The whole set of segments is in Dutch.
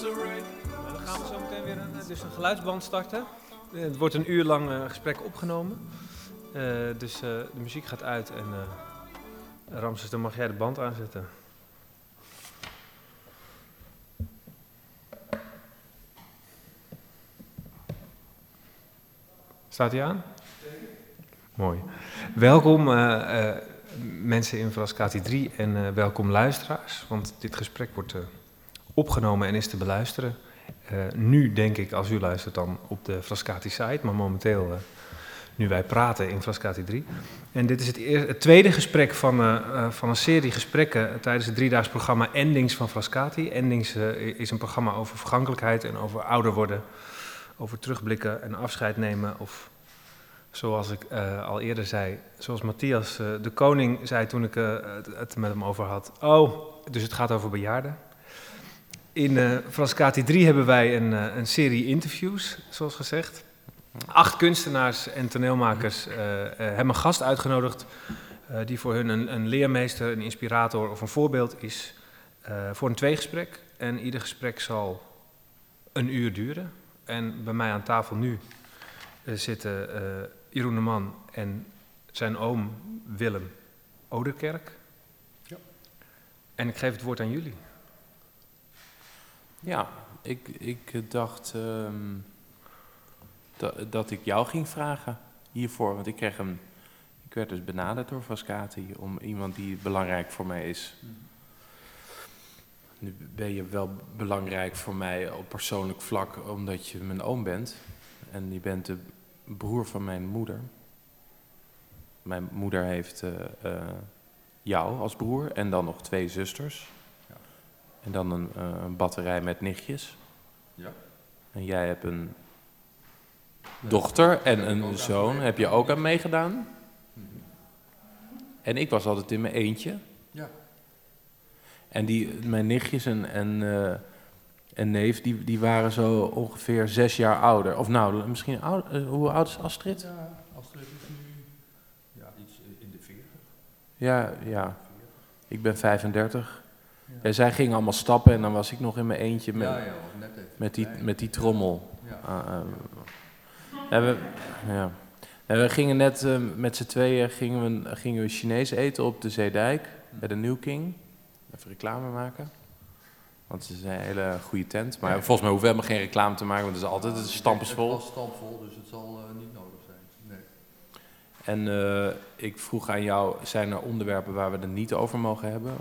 Dan gaan we zo meteen weer een, dus een geluidsband starten. Het wordt een uur lang eh, gesprek opgenomen. Eh, dus eh, de muziek gaat uit en Ramses, dan mag jij de band aanzetten. Staat hij aan? Mooi. Welkom mensen in Frascati 3 en welkom luisteraars. Want dit gesprek wordt opgenomen en is te beluisteren. Eh, nu denk ik, als u luistert dan op de Frascati site, maar momenteel eh, nu wij praten in Frascati 3. En dit is het, het tweede gesprek van, eh, van een serie gesprekken tijdens het driedaags programma Endings van Frascati. Endings is een programma over vergankelijkheid en over ouder worden, over terugblikken en afscheid nemen. Of zoals ik al eerder zei, zoals Matthias de Koning zei toen ik het, het met hem over had. Oh, dus het gaat over bejaarden. In eh Frascati 3 hebben wij een, eh, een serie interviews, zoals gezegd. Acht kunstenaars en toneelmakers eh, eh, hebben een gast uitgenodigd die voor hun een, een leermeester, een inspirator of een voorbeeld is voor een tweegesprek. En ieder gesprek zal een uur duren. En bij mij aan tafel nu zitten Jeroen de Man en zijn oom Willem Oderkerk. Ja. En ik geef het woord aan jullie. Ja, ik, ik dacht ehm, dat, ik jou ging vragen hiervoor. Want ik, kreeg een, ik werd dus benaderd door Frascati om iemand die belangrijk voor mij is. Nu ben je wel belangrijk voor mij op persoonlijk vlak omdat je mijn oom bent. En je bent de broer van mijn moeder. Mijn moeder heeft eh, eh, jou als broer en dan nog twee zusters. En dan een, eh, een batterij met nichtjes. Ja. En jij hebt een dochter en een zoon. Heb je ook aan meegedaan? En ik was altijd in mijn eentje. Ja. En die, mijn nichtjes en, en, eh, en neef, die, die waren zo ongeveer zes jaar ouder. Of nou, misschien ouder, eh, hoe oud is Astrid? Ja, Astrid is nu ja, iets in de 40. Ja, ja. Ik ben 35. Ja. Zij gingen allemaal stappen en dan was ik nog in mijn eentje met, ja, ja, of net met, die, met die trommel. Ja. Ah. En we, ja. We gingen net eh, met z'n tweeën gingen we, gingen we Chinees eten op de Zeedijk bij de New King. Even reclame maken. Want het is een hele goede tent. Maar Ja. volgens mij hoeven we helemaal geen reclame te maken, want het is altijd het is Het stampensvol. was stampvol, dus het zal eh, niet nodig zijn. Nee. En eh, ik vroeg aan jou, zijn er onderwerpen waar we het niet over mogen hebben?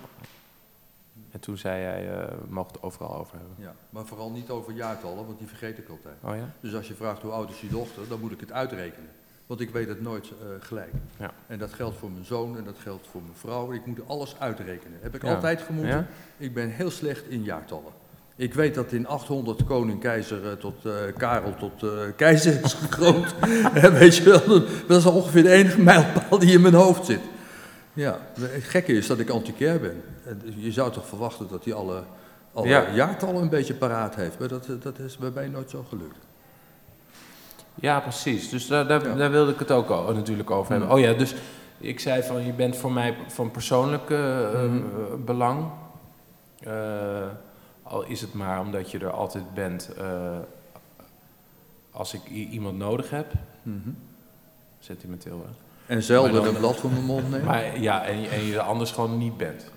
En toen zei jij, eh, we mogen het overal over hebben. Ja, maar vooral niet over jaartallen, want die vergeet ik altijd. Oh ja? Dus als je vraagt hoe oud is je dochter, dan moet ik het uitrekenen. Want ik weet het nooit eh, gelijk. Ja. En dat geldt voor mijn zoon en dat geldt voor mijn vrouw. Ik moet alles uitrekenen. Heb ik Ja. altijd gemoeten. Ja? Ik ben heel slecht in jaartallen. Ik weet dat in 800 koning keizer eh, tot Karel tot keizer is gekroond. Weet je wel, dat is ongeveer de enige mijlpaal die in mijn hoofd zit. Ja, het gekke is dat ik antiquair ben. En Je zou toch verwachten dat hij alle, alle Ja. jaartallen een beetje paraat heeft. Maar dat, eh, dat is bij mij nooit zo gelukt. Ja, precies. Dus daar, daar, Ja. daar wilde ik het ook al, natuurlijk over hebben. Mm. Oh ja, dus ik zei van, je bent voor mij van persoonlijk eh, eh, Mhm. belang. Al is het maar omdat je er altijd bent als ik iemand nodig heb. Mhm. Sentimenteel, hè? En zelden een blad van mijn mond nemen. Maar ja, en, je- en je er anders gewoon niet bent.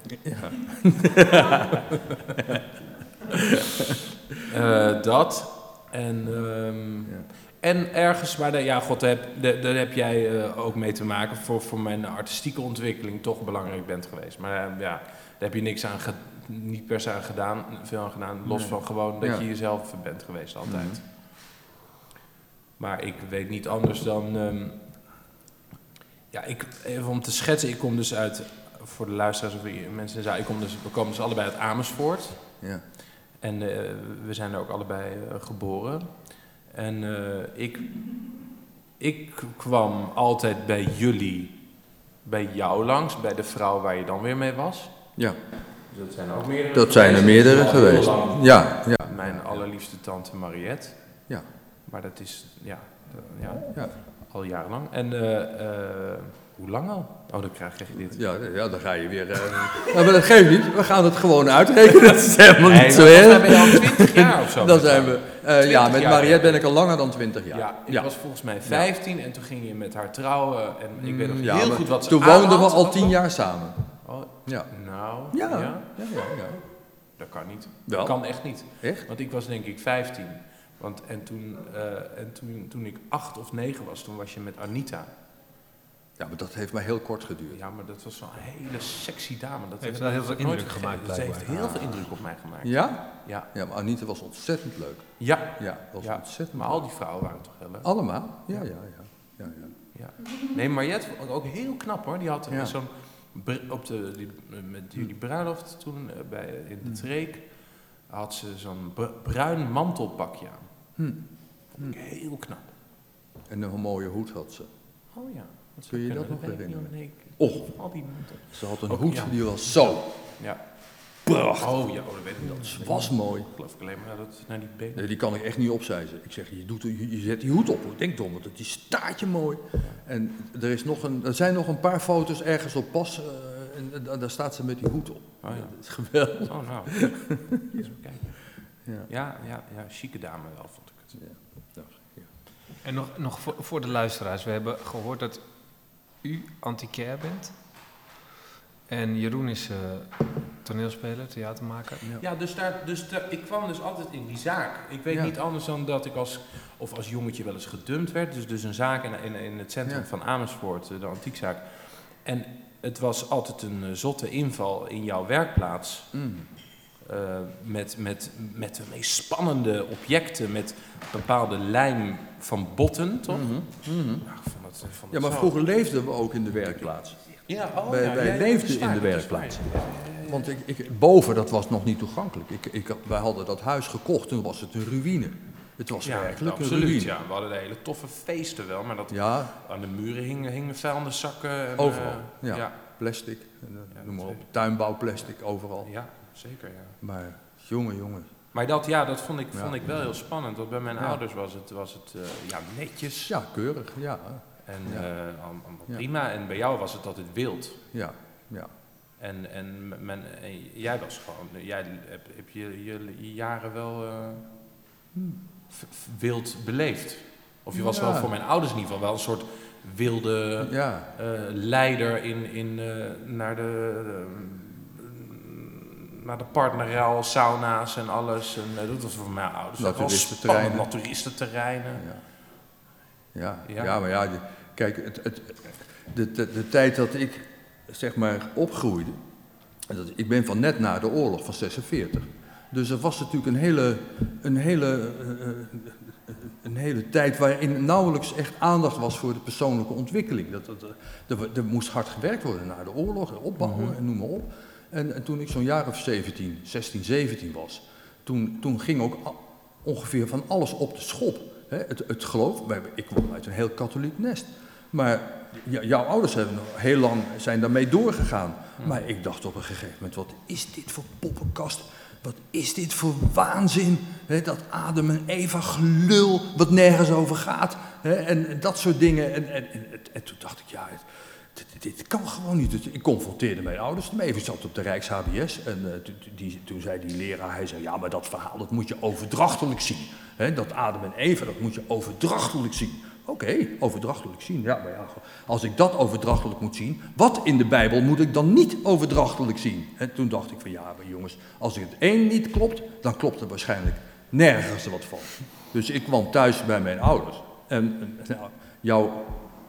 Eh, dat. En, ehm, Ja. en ergens waar, de, ja, god, daar heb, daar, daar heb jij eh, ook mee te maken voor, voor mijn artistieke ontwikkeling toch belangrijk bent geweest. Maar eh, ja, daar heb je niks aan, ge- niet per se aan gedaan, veel aan gedaan, los Nee. van gewoon dat Ja. je jezelf bent geweest altijd. Mhm. Maar ik weet niet anders dan. ehm, ja, ik, even om te schetsen, ik kom dus uit, voor de luisteraars of mensen, ja, ik kom dus, we komen dus allebei uit Amersfoort. Ja. En eh, we zijn er ook allebei eh, geboren. En eh, ik, ik kwam altijd bij jullie, bij jou langs, bij de vrouw waar je dan weer mee was. ja, Dus dat zijn ook meerdere. dat zijn er meerdere geweest. Ja, ja, Mijn allerliefste tante Mariette. Ja. Maar dat is, ja, ja ja. Al jarenlang. En, eh, eh, hoe lang al? Oh, dan krijg je dit. Ja, ja, dan ga je weer... nou, maar dat geeft niet, we gaan het gewoon uitrekenen. Dat is helemaal Nee, niet zo erg. ben je al 20 jaar of zo. Dan zijn we... eh, ja, 20 met Mariette ben ik al langer dan 20 jaar. Ja, ik ja. was volgens mij 15 en toen ging je met haar trouwen. En ik weet nog Mm, ja, heel goed wat ze Toen woonden we al ook 10 nog. jaar samen. Oh, Ja. nou, Ja, ja. ja. Dat kan niet. Dat kan echt niet. Echt? Want ik was denk ik 15. Want, en toen, eh, en toen, toen ik 8 of 9 was, toen was je met Anita. Ja, maar dat heeft maar heel kort geduurd. Ja, maar dat was zo'n hele sexy dame. Dat Heeft wel heel veel indruk gemaakt, Ze heeft heel veel indruk op mij gemaakt. Ja? Ja. Ja, maar Anita was ontzettend leuk. Ja. Ja, was Ja. ontzettend Maar leuk. al die vrouwen waren toch heel leuk? Allemaal? Ja, ja, ja. ja, ja. Ja. Nee, Mariette ook heel knap hoor. Die had Ja. zo'n op de die, met die, die bruiloft toen eh, bij, in de treek had ze zo'n br- bruin mantelpakje aan. Hm. Ik heel knap. En een mooie hoed had ze. Oh ja. Dat Kun je dat nog herinneren? Nee, Och, al die ze had een hoed ja. die was zo Ja. prachtig. Oh ja, oh, dat weet ik. Dat was mooi. Ik geloof ik alleen maar naar, dat, naar die benen. Nee, die kan ik echt niet opzijzen. Ik zeg, je, doet, je, je zet die hoed op. Denk dom, want die staat je mooi. En er, is nog een, er zijn nog een paar foto's ergens op pas. eh, en, da- daar staat ze met die hoed op. Oh ja. Dat is geweldig. Oh nou. Even kijken. Ja. Ja, ja, ja, chique dame wel, vond ik het. Ja. Ja. En nog, nog voor, voor de luisteraars. We hebben gehoord dat u antiquair bent. En Jeroen is eh, toneelspeler, theatermaker. Ja, dus, daar, dus daar, ik kwam dus altijd in die zaak. Ik weet Ja. niet anders dan dat ik als, of als jongetje wel eens gedumpt werd. Dus, dus een zaak in, in, in het centrum Ja. van Amersfoort, eh, de antiekzaak. En het was altijd een eh, zotte inval in jouw werkplaats. Mm. Eh, met, met, met de meest spannende objecten, met bepaalde lijm van botten, toch? Mhm, mhm. Nou, het, Ja, maar vroeger leefden we ook in de werkplaats. Ja, oh, wij- ja, leefden in de werkplaats. Want ik, ik, boven, dat was nog niet toegankelijk. Ik, ik, wij hadden dat huis gekocht, toen was het een ruïne. Het was Ja, werkelijk een absoluut. ruïne. Ja, we hadden hele toffe feesten wel, maar dat Ja, aan de muren hingen, hingen vuilniszakken. En, Overal, eh, ja. plastic, en, eh, noem maar op. Tuinbouwplastic, overal. Ja, zeker, ja. Maar jongen, jongen. Maar dat, ja, dat vond ik, Ja. vond ik wel heel spannend. Want bij mijn Ja. ouders was het, was het eh, ja, netjes Ja, keurig, ja. en Ja. eh, Ja. prima. En bij jou was het altijd wild. Ja, ja. En, en, men, en jij was gewoon, jij heb, heb je, je, je jaren wel eh, v- wild beleefd. Of je was Hmm. Wel voor mijn ouders in ieder geval wel een soort wilde eh, leider in, in, eh, naar de, eh, naar de partnerruil, sauna's en alles. En, eh, dat was voor mijn ouders wel Naturistenterreinen. spannend. Naturistenterreinen. ja. Ja, Ja. ja. maar ja, de- kijk, het, het, de, de, de tijd dat ik, zeg maar, opgroeide, dat, ik ben van net na de oorlog van 46. Dus er was natuurlijk een hele, een hele, eh, eh, een hele tijd waarin nauwelijks echt aandacht was voor de persoonlijke ontwikkeling. Dat, dat, er, er moest hard gewerkt worden na de oorlog, opbouwen en noem maar op. En, en toen ik zo'n jaar of 17, 16, 17 was, toen, toen ging ook ongeveer van alles op de schop. Hè, het, het geloof, wij, ik kwam uit een heel katholiek nest. Maar jouw ouders hebben nog heel lang zijn daarmee doorgegaan. Maar ik dacht op een gegeven moment, wat is dit voor poppenkast? Wat is dit voor waanzin? Dat Adam en Eva gelul, wat nergens over gaat. En, en dat soort dingen. En, en, en, en toen dacht ik, ja, het- dit, kan gewoon niet. Ik confronteerde mijn ouders ermee. Ik zat op de Rijks-HBS en eh, die, toen zei die leraar, hij zei, ja, maar dat verhaal dat moet je overdrachtelijk zien. Dat Adam en Eva, dat moet je overdrachtelijk zien. Oké, overdrachtelijk zien. Ja, maar ja, als ik dat overdrachtelijk moet zien, wat in de Bijbel moet ik dan niet overdrachtelijk zien? En toen dacht ik van, ja, maar jongens, als het één niet klopt, dan klopt er waarschijnlijk nergens wat van. Dus ik kwam thuis bij mijn ouders. En en, nou, jouw,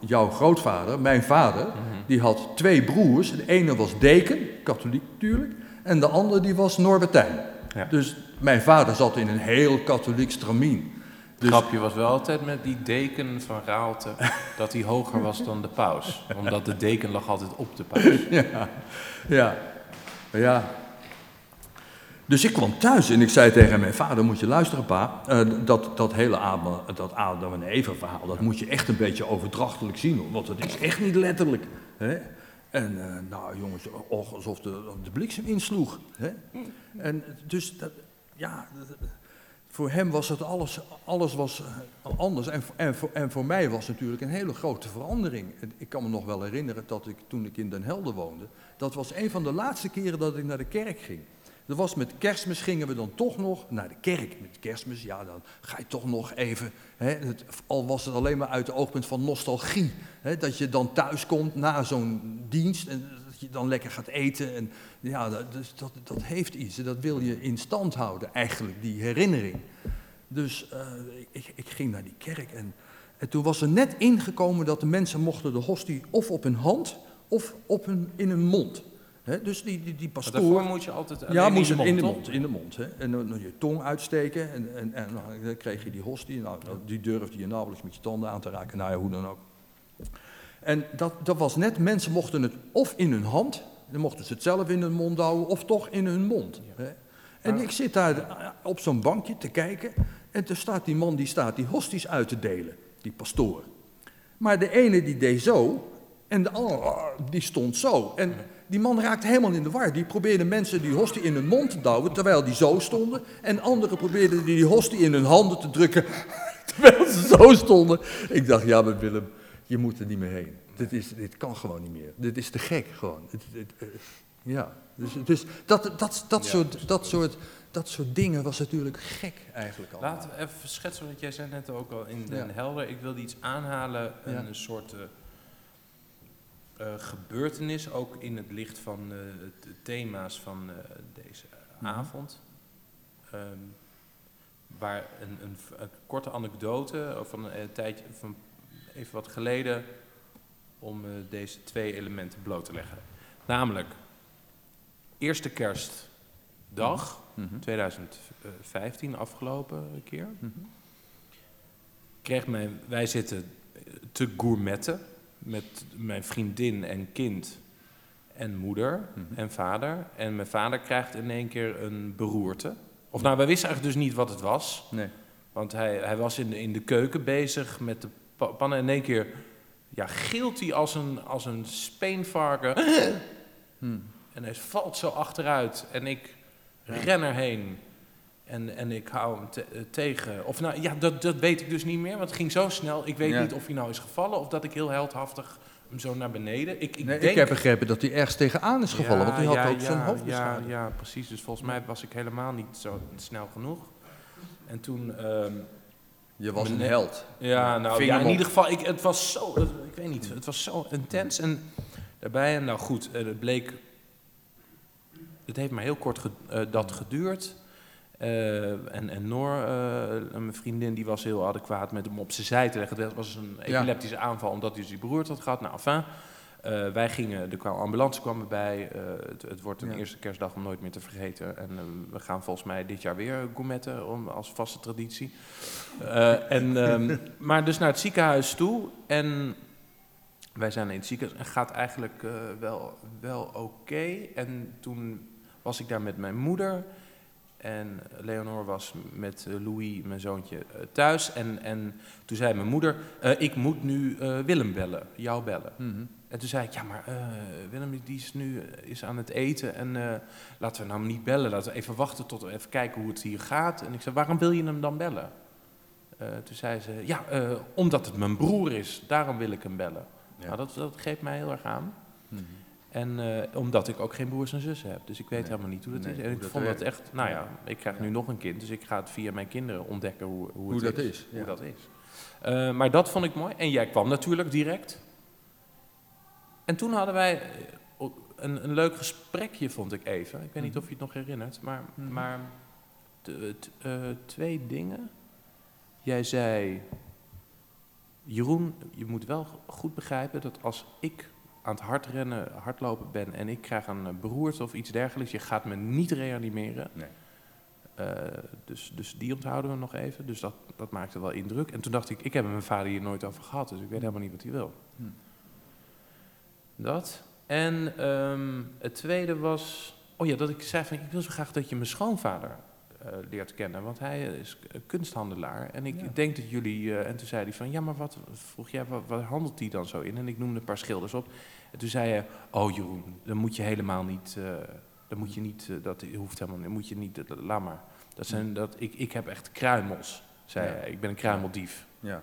jouw grootvader, mijn vader, die had twee broers. De ene was deken, katholiek natuurlijk, en de andere die was Norbertijn. Ja. Dus mijn vader zat in een heel katholiek stramien. Het Dus, grapje was wel altijd met die deken van Raalte dat hij hoger was dan de paus. Omdat de deken lag altijd op de paus. ja, ja, ja. Dus ik kwam thuis en ik zei tegen mijn vader, moet je luisteren pa, eh, dat, dat hele Adam, dat Adam en Eva verhaal, dat moet je echt een beetje overdrachtelijk zien, want het is echt niet letterlijk. Hè? En eh, nou jongens, alsof de, de bliksem insloeg. Hè? En dus, dat, ja, dat- voor hem was het alles, alles was eh, anders. En, en, voor, en voor mij was het natuurlijk een hele grote verandering. Ik kan me nog wel herinneren dat ik toen ik in Den Helder woonde, dat was een van de laatste keren dat ik naar de kerk ging. Was met kerstmis gingen we dan toch nog naar de kerk. Met kerstmis, ja, dan ga je toch nog even. Hè, al was het alleen maar uit het oogpunt van nostalgie. Hè, dat je dan thuis komt na zo'n dienst en dat je dan lekker gaat eten. En, ja, dat, dus dat, dat heeft iets. Dat wil je in stand houden, eigenlijk, die herinnering. Dus uh, ik, ik, ging naar die kerk en, en toen was er net ingekomen dat de mensen mochten de hostie of op hun hand of op hun, in hun mond dus die, die, die pastoor... daarvoor moet je altijd ja, moest in de mond, in de mond, in de mond En dan, je tong uitsteken en, en, en dan kreeg je die hostie. Nou, die durfde je nauwelijks met je tanden aan te raken. Nou ja, hoe dan ook. En dat, dat was net, mensen mochten het of in hun hand, dan mochten ze het zelf in hun mond houden, of toch in hun mond. En ik zit daar eh, op zo'n bankje te kijken en er staat die man die staat die hosties uit te delen, die pastoor. Maar de ene die deed zo en de andere die stond zo. En die man raakte helemaal in de war. Die probeerde mensen die hostie in hun mond te douwen terwijl die zo stonden. En anderen probeerden die hostie in hun handen te drukken terwijl ze zo stonden. Ik dacht, ja maar Willem, je moet er niet meer heen. Dit, is, dit kan gewoon niet meer. Dit is te gek gewoon. Eh, ja, dus, dus dat, dat, dat, soort, dat, soort, dat soort dingen was natuurlijk gek eigenlijk al. Laten we even schetsen, want jij zei net ook al in Den Helder. Ik wilde iets aanhalen, een soort... Uh, uh, gebeurtenis, ook in het licht van uh, de thema's van uh, deze mhm. avond. Um, waar een, een, een, korte anekdote van een tijdje, van even wat geleden, om deze twee elementen bloot te leggen. Namelijk, eerste kerstdag, mm -hmm. 2015, afgelopen keer, mm -hmm. kreeg mijn, wij zitten te gourmetten met mijn vriendin en kind en moeder mhm. en vader. En mijn vader krijgt in één keer een beroerte. Of nou, wij wisten eigenlijk dus niet wat het was. Nee. Want hij, hij was in de, in de keuken bezig met de pannen. En in één keer ja, gilt hij als een, als een speenvarken. Hmm. En hij valt zo achteruit. En ik ren erheen. En, en ik hou hem te, eh, tegen. Of nou ja, dat, dat weet ik dus niet meer, want het ging zo snel. Ik weet niet of hij nou is gevallen of dat ik heel heldhaftig hem zo naar beneden. Ik, ik, denk... ik heb begrepen dat hij ergens tegenaan is gevallen, want hij had ook zijn hoofd ja, ja, precies. Dus volgens mij was ik helemaal niet zo snel genoeg. En toen. Ehm, je was een held. Ja, nou ja, in ieder geval, ik, het was zo, ik weet niet, het was zo intens. En daarbij, en nou goed, eh, het bleek, het heeft maar heel kort uh, dat geduurd. Uh, en, en Noor, uh, mijn vriendin, die was heel adequaat met hem op zijn zij te leggen. Dat was een epileptische aanval omdat hij die beroerd had gehad. Nou, enfin, uh, wij gingen, de ambulance kwam erbij. Het, het, wordt een eerste kerstdag om nooit meer te vergeten. En we gaan volgens mij dit jaar weer gourmetten om, als vaste traditie. en, um, maar dus naar het ziekenhuis toe. En wij zijn in het ziekenhuis en gaat eigenlijk wel, wel oké. En toen was ik daar met mijn moeder... En Leonor was met eh, Louis, mijn zoontje, eh, thuis. En, en toen zei mijn moeder, uh, ik moet nu uh, Willem bellen, jou bellen. Mm -hmm. En toen zei ik, ja maar uh, Willem die is nu is aan het eten en laten we nou niet bellen. Laten we even wachten tot we even kijken hoe het hier gaat. En ik zei, waarom wil je hem dan bellen? toen zei ze, ja, omdat het mijn broer is, daarom wil ik hem bellen. Ja. Nou, dat, dat greep mij heel erg aan. Mm -hmm. En uh, omdat ik ook geen broers en zussen heb. Dus ik weet helemaal niet hoe dat is. En ik vond dat echt, nou ja, ik krijg nu nog een kind. Dus ik ga het via mijn kinderen ontdekken hoe, hoe, hoe dat is. is. Hoe dat is. Uh, maar dat vond ik mooi. En jij kwam natuurlijk direct. En toen hadden wij eh, een, een leuk gesprekje, vond ik even. Ik weet niet mhm. of je het nog herinnert. Maar, mm maar uh, twee dingen. Jij zei, Jeroen, je moet wel goed begrijpen dat als ik aan het hardrennen, hardlopen ben en ik krijg een eh, beroerte of iets dergelijks, je gaat me niet reanimeren. Nee. Uh, dus, dus die onthouden we nog even. Dus dat, dat maakte wel indruk. En toen dacht ik, ik heb mijn vader hier nooit over gehad, dus ik weet helemaal niet wat hij wil. Hm. Dat. En um, het tweede was, oh ja, dat ik zei van, ik wil zo graag dat je mijn schoonvader leert kennen, want hij is kunsthandelaar. En ik denk dat jullie, uh, en toen zei hij van, ja, maar wat, vroeg jij, wat, wat, handelt hij dan zo in? En ik noemde een paar schilders op. En toen zei hij, oh Jeroen, dan moet je helemaal niet, uh, Dat moet je niet, eh, dat hoeft helemaal niet, moet je niet, eh, laat maar. Dat zijn, dat, ik, ik heb echt kruimels, zei Ja. hij. Ik ben een kruimeldief. Ja.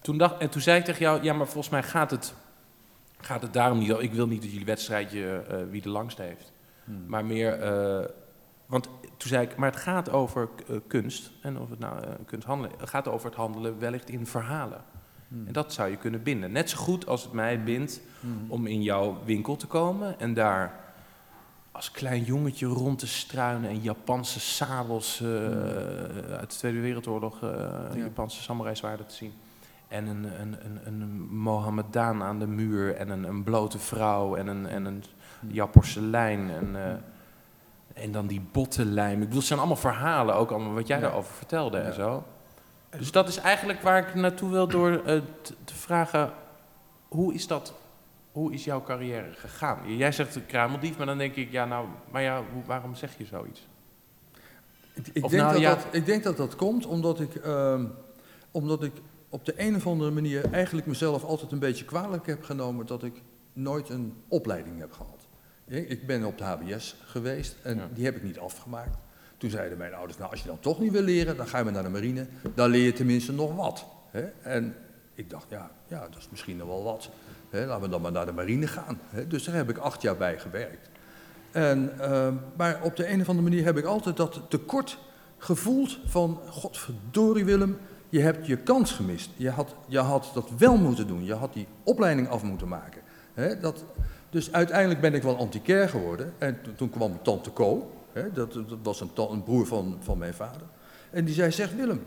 Toen dacht, en toen zei ik tegen jou, ja, maar volgens mij gaat het, gaat het daarom niet. Ik wil niet dat jullie wedstrijdje eh, wie de langste heeft. Hmm. Maar meer, eh, want toen zei ik, maar het gaat over eh, kunst. En of het nou eh, kunst handelen, het gaat over het handelen wellicht in verhalen. Hmm. En dat zou je kunnen binden. Net zo goed als het mij bindt Hmm. om in jouw winkel te komen en daar als klein jongetje rond te struinen en Japanse sabels eh, uit de Tweede Wereldoorlog, Ja. Japanse samurai-zwaarden te zien. En een, een, een, een Mohammedaan aan de muur en een, een blote vrouw en een, en een porselein en, en dan die bottenlijm. Ik bedoel, het zijn allemaal verhalen, ook allemaal wat jij daarover vertelde en zo. Dus dat is eigenlijk waar ik naartoe wil door eh, te vragen, hoe is dat, hoe is jouw carrière gegaan? Jij zegt een kruimeldief, maar dan denk ik, ja nou, maar ja, hoe- waarom zeg je zoiets? Ik, denk nou, dat ja. dat, ik denk dat dat komt omdat ik, ehm, omdat ik op de een of andere manier eigenlijk mezelf altijd een beetje kwalijk heb genomen dat ik nooit een opleiding heb gehad. Ik ben op de HBS geweest en Ja. die heb ik niet afgemaakt. Toen zeiden mijn ouders, nou als je dan toch niet wil leren, dan ga je maar naar de marine. Dan leer je tenminste nog wat. Hè? En ik dacht, ja, ja, dat is misschien nog wel wat. Hè? Laten we dan maar naar de marine gaan. Hè? Dus daar heb ik acht jaar bij gewerkt. En, ehm, maar op de een of andere manier heb ik altijd dat tekort gevoeld van... Godverdorie Willem, je hebt je kans gemist. Je had, je had dat wel moeten doen. Je had die opleiding af moeten maken. Hè, dat, dus uiteindelijk ben ik wel antiquair geworden. En toen, kwam tante Co. Hè, dat, dat was een, een broer van, van mijn vader. En die zei, zegt Willem,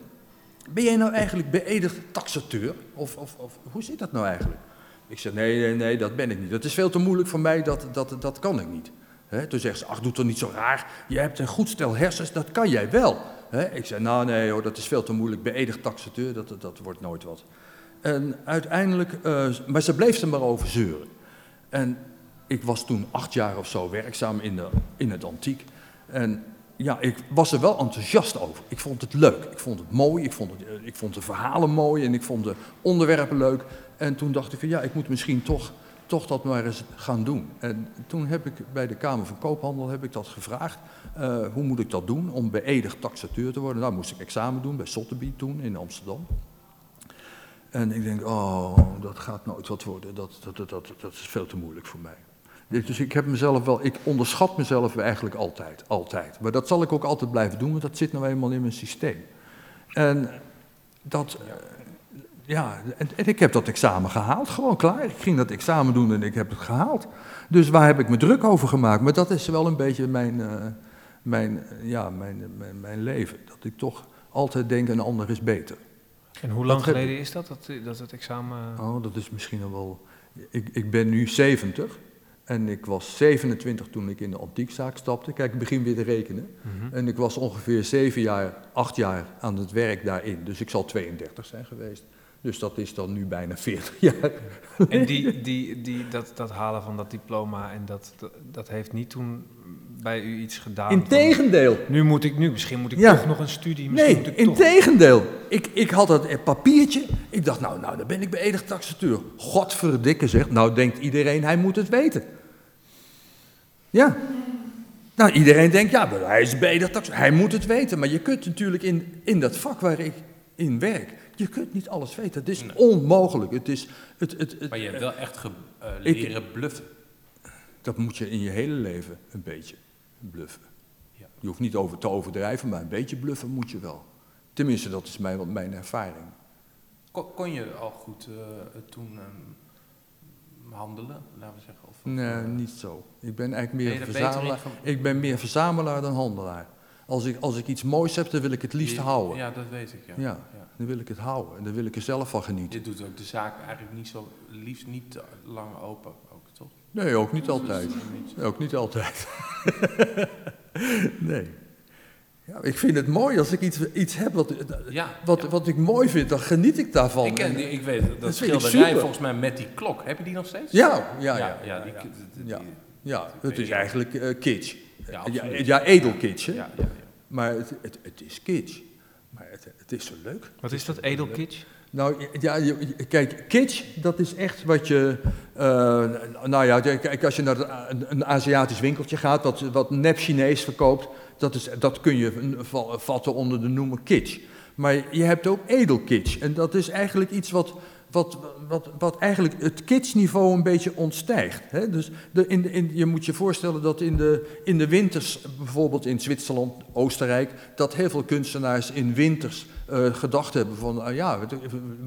ben jij nou eigenlijk beëdigd taxateur? Of, of, of hoe zit dat nou eigenlijk? Ik zeg, nee, nee, nee, dat ben ik niet. Dat is veel te moeilijk voor mij, dat, dat, dat kan ik niet. Toen zegt ze, ach, doe toch niet zo raar. Je hebt een goed stel hersens, dat kan jij wel. Ik zei, nou nee hoor, dat is veel te moeilijk. Beëdigd taxateur, dat, dat, dat wordt nooit wat. En uiteindelijk, eh, maar ze bleef er maar over zeuren. En ik was toen acht jaar of zo werkzaam in, de, in het antiek. En ja, ik was er wel enthousiast over. Ik vond het leuk, ik vond het mooi, ik vond, eh, ik vond de verhalen mooi en ik vond de onderwerpen leuk. En toen dacht ik van ja, ik moet misschien toch, toch dat maar eens gaan doen. En toen heb ik bij de Kamer van Koophandel heb ik dat gevraagd. Eh, hoe moet ik dat doen om beëdigd taxateur te worden? Nou moest ik examen doen bij Sotheby toen in Amsterdam. En ik denk, oh, dat gaat nooit wat worden. Dat, dat, dat, dat is veel te moeilijk voor mij. Dus ik heb mezelf wel, ik onderschat mezelf eigenlijk altijd, altijd. Maar dat zal ik ook altijd blijven doen, want dat zit nou eenmaal in mijn systeem. En dat, eh, ja, en, en ik heb dat examen gehaald, gewoon klaar. Ik ging dat examen doen en ik heb het gehaald. Dus waar heb ik me druk over gemaakt? Maar dat is wel een beetje mijn, eh, mijn, eh, ja, mijn, mijn, mijn leven. Dat ik toch altijd denk, een ander is beter. En hoe lang Dat geleden is dat, dat, dat het examen... Oh, dat is misschien al wel. Ik, ik ben nu 70 en ik was 27 toen ik in de antiekzaak stapte. Kijk, ik begin weer te rekenen. Mhm. En ik was ongeveer 7 jaar, 8 jaar aan het werk daarin. Dus ik zal 32 zijn geweest. Dus dat is dan nu bijna 40 jaar. En die, die, die, dat, dat halen van dat diploma, en dat, dat, dat heeft niet toen bij u iets gedaan? van, Integendeel. Nu moet ik, nu, misschien moet ik Ja. toch nog een studie, misschien Nee, moet ik toch... integendeel. Ik, ik had dat eh, papiertje. Ik dacht, nou, nou, dan ben ik beëdigd taxateur. Godverdikke zeg. Nou denkt iedereen, hij moet het weten. Ja. Nou, iedereen denkt, ja, hij is taxateur. Hij moet het weten. Maar je kunt natuurlijk in, in dat vak waar ik in werk, je kunt niet alles weten. Het is Nee. onmogelijk. Het is, het, het, het, Maar je hebt wel echt ge, eh, Ik- leren bluffen. dat moet je in je hele leven een beetje bluffen. Ja. Je hoeft niet over te overdrijven, maar een beetje bluffen moet je wel. Tenminste, dat is mijn, mijn ervaring. Kon, kon je al goed eh, toen ehm, handelen, laten we zeggen? Nee, niet zo. Ik ben eigenlijk meer er verzamelaar. van- Ik ben meer verzamelaar dan handelaar. Als ik, als ik iets moois heb, dan wil ik het liefst je- houden. Ja, dat weet ik. Ja. Ja. Dan wil ik het houden en dan wil ik er zelf van genieten. Je doet ook de zaak eigenlijk niet zo, liefst niet te lang open, ook, toch? Nee, ook niet altijd. Ook niet altijd. nee. Ja, ik vind het mooi als ik iets, iets heb wat, Ja, wat, ja. wat ik mooi vind, dan geniet ik daarvan. Ik, ken, die- ik weet dat, schilderij volgens mij met die klok. Heb je die nog steeds? Ja, ja, ja. ja, die, die- die- het is eigenlijk eh, kitsch. Ja, Ja, ja, edelkitsch, hè? ja, ja, ja. Maar het, het, het is kitsch. Maar het, het is zo leuk. Wat is dat, edelkitsch? Nou ja, kijk, kitsch, dat is echt wat je. Uh, nou ja, kijk, als je naar een Aziatisch winkeltje gaat, wat, wat nep Chinees verkoopt, dat, is, dat kun je vatten onder de noemer kitsch. Maar je hebt ook edelkitsch. En dat is eigenlijk iets wat, wat, wat, wat eigenlijk het kitsniveau een beetje ontstijgt. Hè? Dus de, in, in, je moet je voorstellen dat in de, in de winters, bijvoorbeeld in Zwitserland, Oostenrijk, dat heel veel kunstenaars in winters uh, gedacht hebben van, uh, ja, we,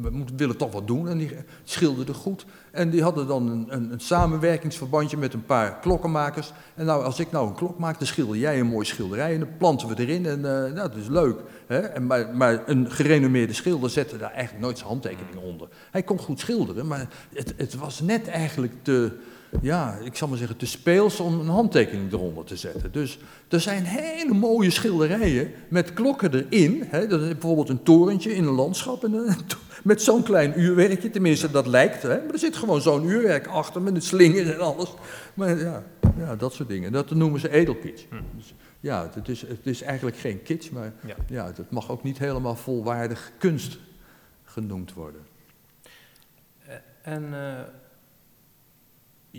we, willen toch wat doen. En die schilderden goed. En die hadden dan een, een, samenwerkingsverbandje met een paar klokkenmakers. En nou, als ik nou een klok maak, dan schilder jij een mooi schilderij en dan planten we erin. En uh, dat is leuk. Hè? En, maar, maar, een gerenommeerde schilder zette daar eigenlijk nooit zijn handtekening onder. Hij kon goed schilderen, maar het, het was net eigenlijk te ja, ik zal maar zeggen, te speels om een handtekening eronder te zetten. Dus er zijn hele mooie schilderijen met klokken erin. Hè, dat is bijvoorbeeld een torentje in een landschap en, eh, met zo'n klein uurwerkje. Tenminste, dat lijkt. Hè, maar er zit gewoon zo'n uurwerk achter met een slinger en alles. Maar ja, ja dat soort dingen. Dat noemen ze edelkits. Hm. Dus, ja, het is, het is eigenlijk geen kitsch, maar ja. ja, het mag ook niet helemaal volwaardig kunst genoemd worden. Eh, en... Uh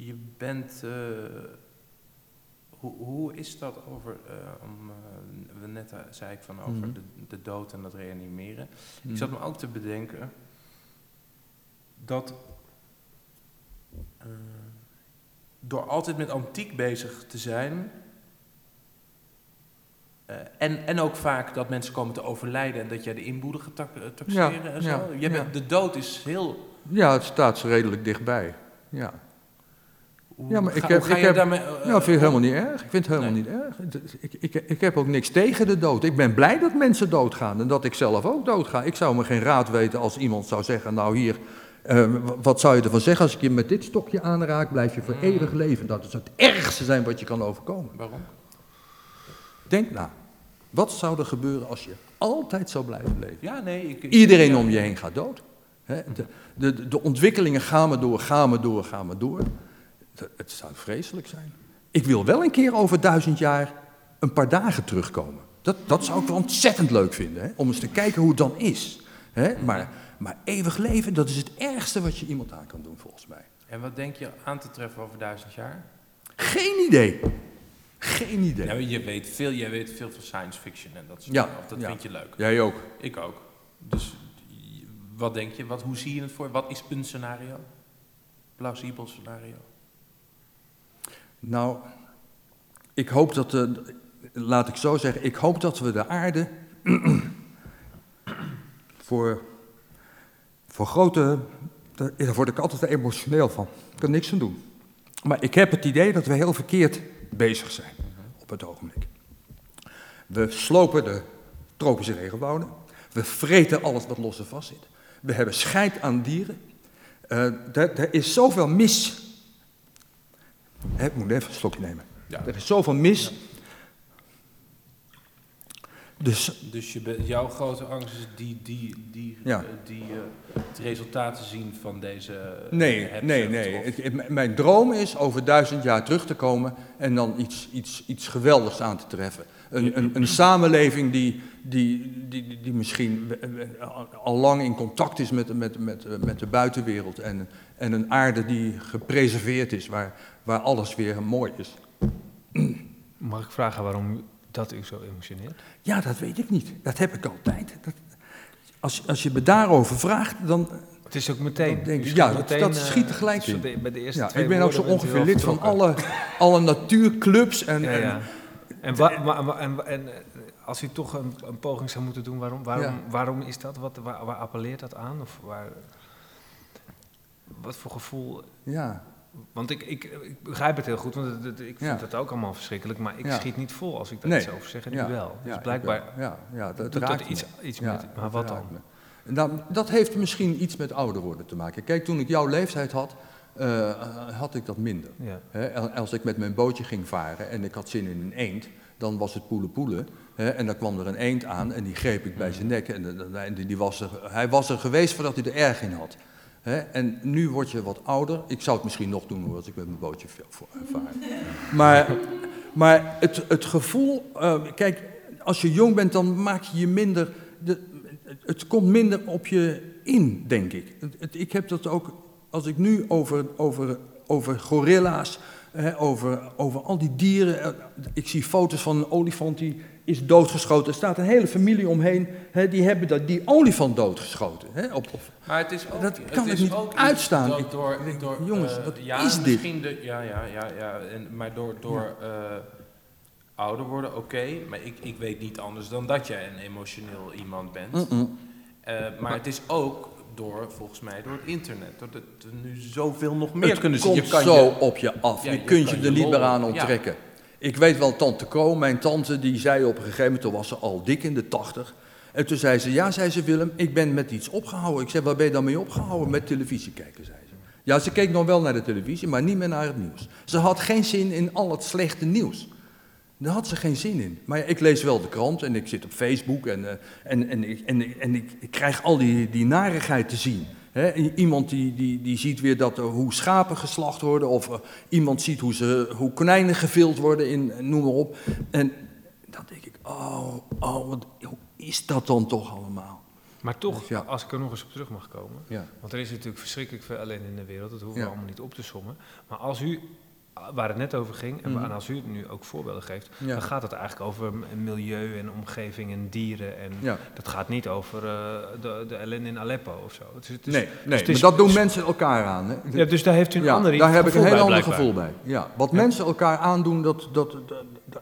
je bent. Uh, hoe, hoe, is dat over. Uh, om, uh, net zei ik van over mm -hmm. de, de, dood en dat reanimeren. Mm -hmm. Ik mhm. zat me ook te bedenken dat. door altijd met antiek bezig te zijn. en, en ook vaak dat mensen komen te overlijden en dat jij de inboedel gaat taxeren ja, en zo. Ja, je bent, De dood is heel. Ja, het staat ze redelijk dichtbij. Ja ja, maar ik heb, ik heb, daarmee, uh, nou, vind ik helemaal niet erg. Ik vind het helemaal niet erg. Ik, ik, ik heb ook niks tegen de dood. Ik ben blij dat mensen doodgaan en dat ik zelf ook doodga. Ik zou me geen raad weten als iemand zou zeggen, nou hier, uh, wat zou je ervan zeggen als ik je met dit stokje aanraak, blijf je voor mm. eeuwig leven. Dat is het ergste zijn wat je kan overkomen. Waarom? Denk na. Wat zou er gebeuren als je altijd zou blijven leven? Ja, nee, ik, Iedereen om je heen gaat dood. de, de, de ontwikkelingen gaan maar door, gaan maar door, gaan maar door. Het zou vreselijk zijn. Ik wil wel een keer over duizend jaar een paar dagen terugkomen. Dat, dat zou ik wel ontzettend leuk vinden, hè? om eens te kijken hoe het dan is. Hè? Maar, maar eeuwig leven, dat is het ergste wat je iemand aan kan doen, volgens mij. En wat denk je aan te treffen over duizend jaar? Geen idee. Geen idee. Nou, je weet veel, jij weet veel van science fiction en dat soort ja, dingen. Dat vind je leuk. Jij ook. Ik ook. Dus wat denk je? Wat, hoe zie je het voor? Wat is een scenario? Plausibel scenario? Nou, ik hoop dat, de, laat ik zo zeggen, ik hoop dat we de aarde voor, voor grote, daar word ik altijd emotioneel van. Ik kan niks aan doen. Maar ik heb het idee dat we heel verkeerd bezig zijn op het ogenblik. We slopen de tropische regenwouden. We vreten alles wat los en vast zit. We hebben scheid aan dieren. Er, er is zoveel mis ik moet even een slokje nemen. Ja. Er is zoveel mis. Dus, dus je jouw grote angst is die, die, die, ja. die uh, het resultaten zien van deze. Nee, nee, nee. mijn droom is over duizend jaar terug te komen en dan iets, iets, iets geweldigs aan te treffen. Een, een, een samenleving die, die, die, die misschien al lang in contact is met, met, met, met de buitenwereld. En, en een aarde die gepreserveerd is, waar, waar alles weer mooi is. Mag ik vragen waarom dat u zo emotioneert? Ja, dat weet ik niet. Dat heb ik altijd. Dat, als, als je me daarover vraagt, dan. Het is ook meteen. Denk ik, ja, dat, dat, schiet tegelijk in. Bij de eerste ja, ik ben ook zo ongeveer lid van alle, alle natuurclubs. En, ja, ja. En, en, en, en, als u toch een, een, poging zou moeten doen, waarom, waarom, waarom is dat? Wat, waar, waar appelleert dat aan? Of waar, wat voor gevoel? Ja. Want ik, ik, ik, begrijp het heel goed, want het, ik vind het ook allemaal verschrikkelijk, maar ik schiet niet vol als ik daar iets over zeg en ja. wel. Dus blijkbaar ja, ja, dat, dat iets, iets met, maar wat dan? Nou, dat heeft misschien iets met ouder worden te maken. Kijk, toen ik jouw leeftijd had, uh, had ik dat minder. als ik met mijn bootje ging varen en ik had zin in een eend, dan was het poelen poelen. en dan kwam er een eend aan en die greep ik bij zijn nek en, en die was er, hij was er geweest voordat hij er erg in had en nu word je wat ouder. Ik zou het misschien nog doen als ik met mijn bootje vaar. Maar, maar het, het gevoel, uh, kijk, als je jong bent, dan maak je je minder. De, het komt minder op je erin, denk ik. Het- het- ik heb dat ook, als ik nu over, over, over gorilla's, hè, over, over al die dieren. eh, Ik zie foto's van een olifant die is doodgeschoten. Er staat een hele familie omheen, hè, die hebben dat, die olifant doodgeschoten. Hè, op, op, Maar het is ook, Dat het kan is ik niet ook uitstaan. dat door, denk, door, jongens, eh, wat ja, is dit? De, ja, ja, ja, ja. En, maar door, door eh, ouder worden, oké. maar ik, ik weet niet anders dan dat jij een emotioneel iemand bent. Eh, maar het is ook door, volgens mij, door het internet. Doordat we nu zoveel nog meer het kunnen zien. komt Je kan zo je- op je af. Ja, je je kunt je er niet meer aan onttrekken. Ik weet wel, tante Ko, mijn tante, die zei op een gegeven moment, toen was ze al dik in de tachtig. En toen zei ze, ja, zei ze, Willem, ik ben met iets opgehouden. Ik zei, waar ben je dan mee opgehouden? Met televisie kijken, zei ze. Ja, ze keek nog wel naar de televisie, maar niet meer naar het nieuws. Ze had geen zin in al het slechte nieuws. Daar had ze geen zin in. Maar ik lees wel de krant en ik zit op Facebook en, eh, en, en, en, ik krijg al die, die narigheid te zien. Iemand die, die, die ziet weer dat, hoe schapen geslacht worden, of eh, iemand ziet hoe, ze, hoe konijnen gevild worden, in, noem maar op. En dan denk ik, oh, oh wat, hoe is dat dan toch allemaal? Maar toch, Dus ja. als ik er nog eens op terug mag komen. Ja. Want er is natuurlijk verschrikkelijk veel ellende in de wereld. Dat hoeven Ja. we allemaal niet op te sommen. Maar als u, waar het net over ging, en, en als u het nu ook voorbeelden geeft, Ja. dan gaat het eigenlijk over milieu en omgeving en dieren. En Ja. dat gaat niet over eh, de, de ellende in Aleppo of zo. Het is, het is- Nee, nee is- maar dat doen mensen elkaar aan. Hè. Ja, dus daar heeft u een ander daar heb ik een heel bij, ander blijkbaar. gevoel bij. Ja, wat mensen elkaar aandoen, dat, dat,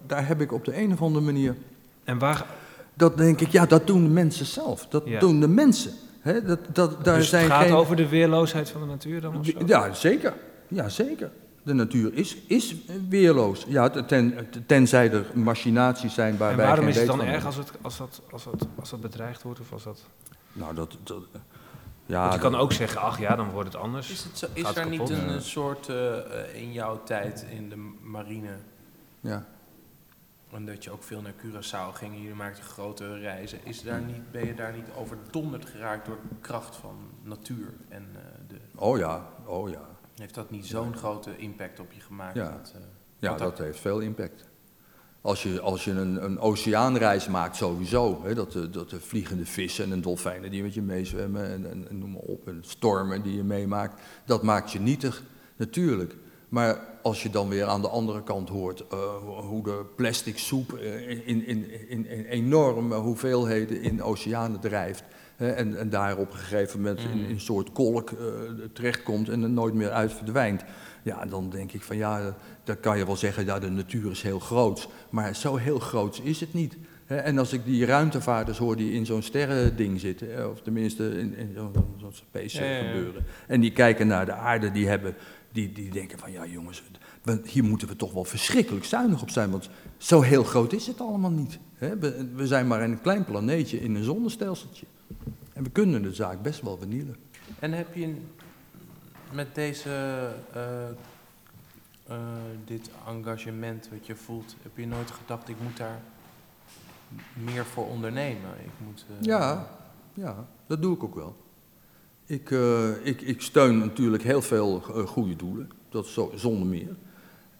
daar heb ik op de een of andere manier En waar, Dat denk ik, ja, dat doen de mensen zelf. Dat doen de mensen. Hè? Dat, dat, daar dus zijn het gaat geen... over de weerloosheid van de natuur dan of zo? Ja, zeker. Ja, zeker. De natuur is, is weerloos. Ja, ten, tenzij er machinaties zijn waar en wij waarom geen is het dan erg als, het, als, dat, als, dat, als dat bedreigd wordt? Of als dat... Nou, dat... dat ja, Want je kan ook zeggen, ach ja, dan wordt het anders. Is, het zo, is er niet een, Ja. soort eh, eh, in jouw tijd in de marine, ja. omdat je ook veel naar Curaçao ging, jullie maakten grote reizen, is daar niet, ben je daar niet overdonderd geraakt door de kracht van natuur? En eh, de, Oh ja, oh ja. Heeft dat niet zo'n grote impact op je gemaakt? Ja. Dat, eh, Ja, Wat dat heeft veel impact. Als je, als je een, een oceaanreis maakt, sowieso. Hè, dat, de, dat de vliegende vissen en dolfijnen die met je meezwemmen en, en, en noem maar op. En stormen die je meemaakt. Dat maakt je nietig, natuurlijk. Maar als je dan weer aan de andere kant hoort eh, hoe- de plastic soep eh, in, in, in, in enorme hoeveelheden in oceanen drijft. En, en daar op een gegeven moment in, in een soort kolk eh, terechtkomt en er nooit meer uit verdwijnt. Ja, dan denk ik van ja, eh, dan kan je wel zeggen, ja, de natuur is heel groot. Maar zo heel groot is het niet. En als ik die ruimtevaarders hoor die in zo'n sterrending zitten, hè, of tenminste in, in zo'n zo'n space Ja, ja, ja. gebeuren. En die kijken naar de aarde, die, hebben, die, die denken van ja jongens, we- hier moeten we toch wel verschrikkelijk zuinig op zijn. Want zo heel groot is het allemaal niet. Hè. We, we zijn maar een klein planeetje in een zonnestelseltje. En we kunnen de zaak best wel vernielen. En heb je met deze, eh, eh, dit engagement wat je voelt, heb je nooit gedacht, ik moet daar meer voor ondernemen? Ik moet, eh, Ja, ja, dat doe ik ook wel. Ik, ik, ik steun natuurlijk heel veel goede doelen, dat is zo, zonder meer.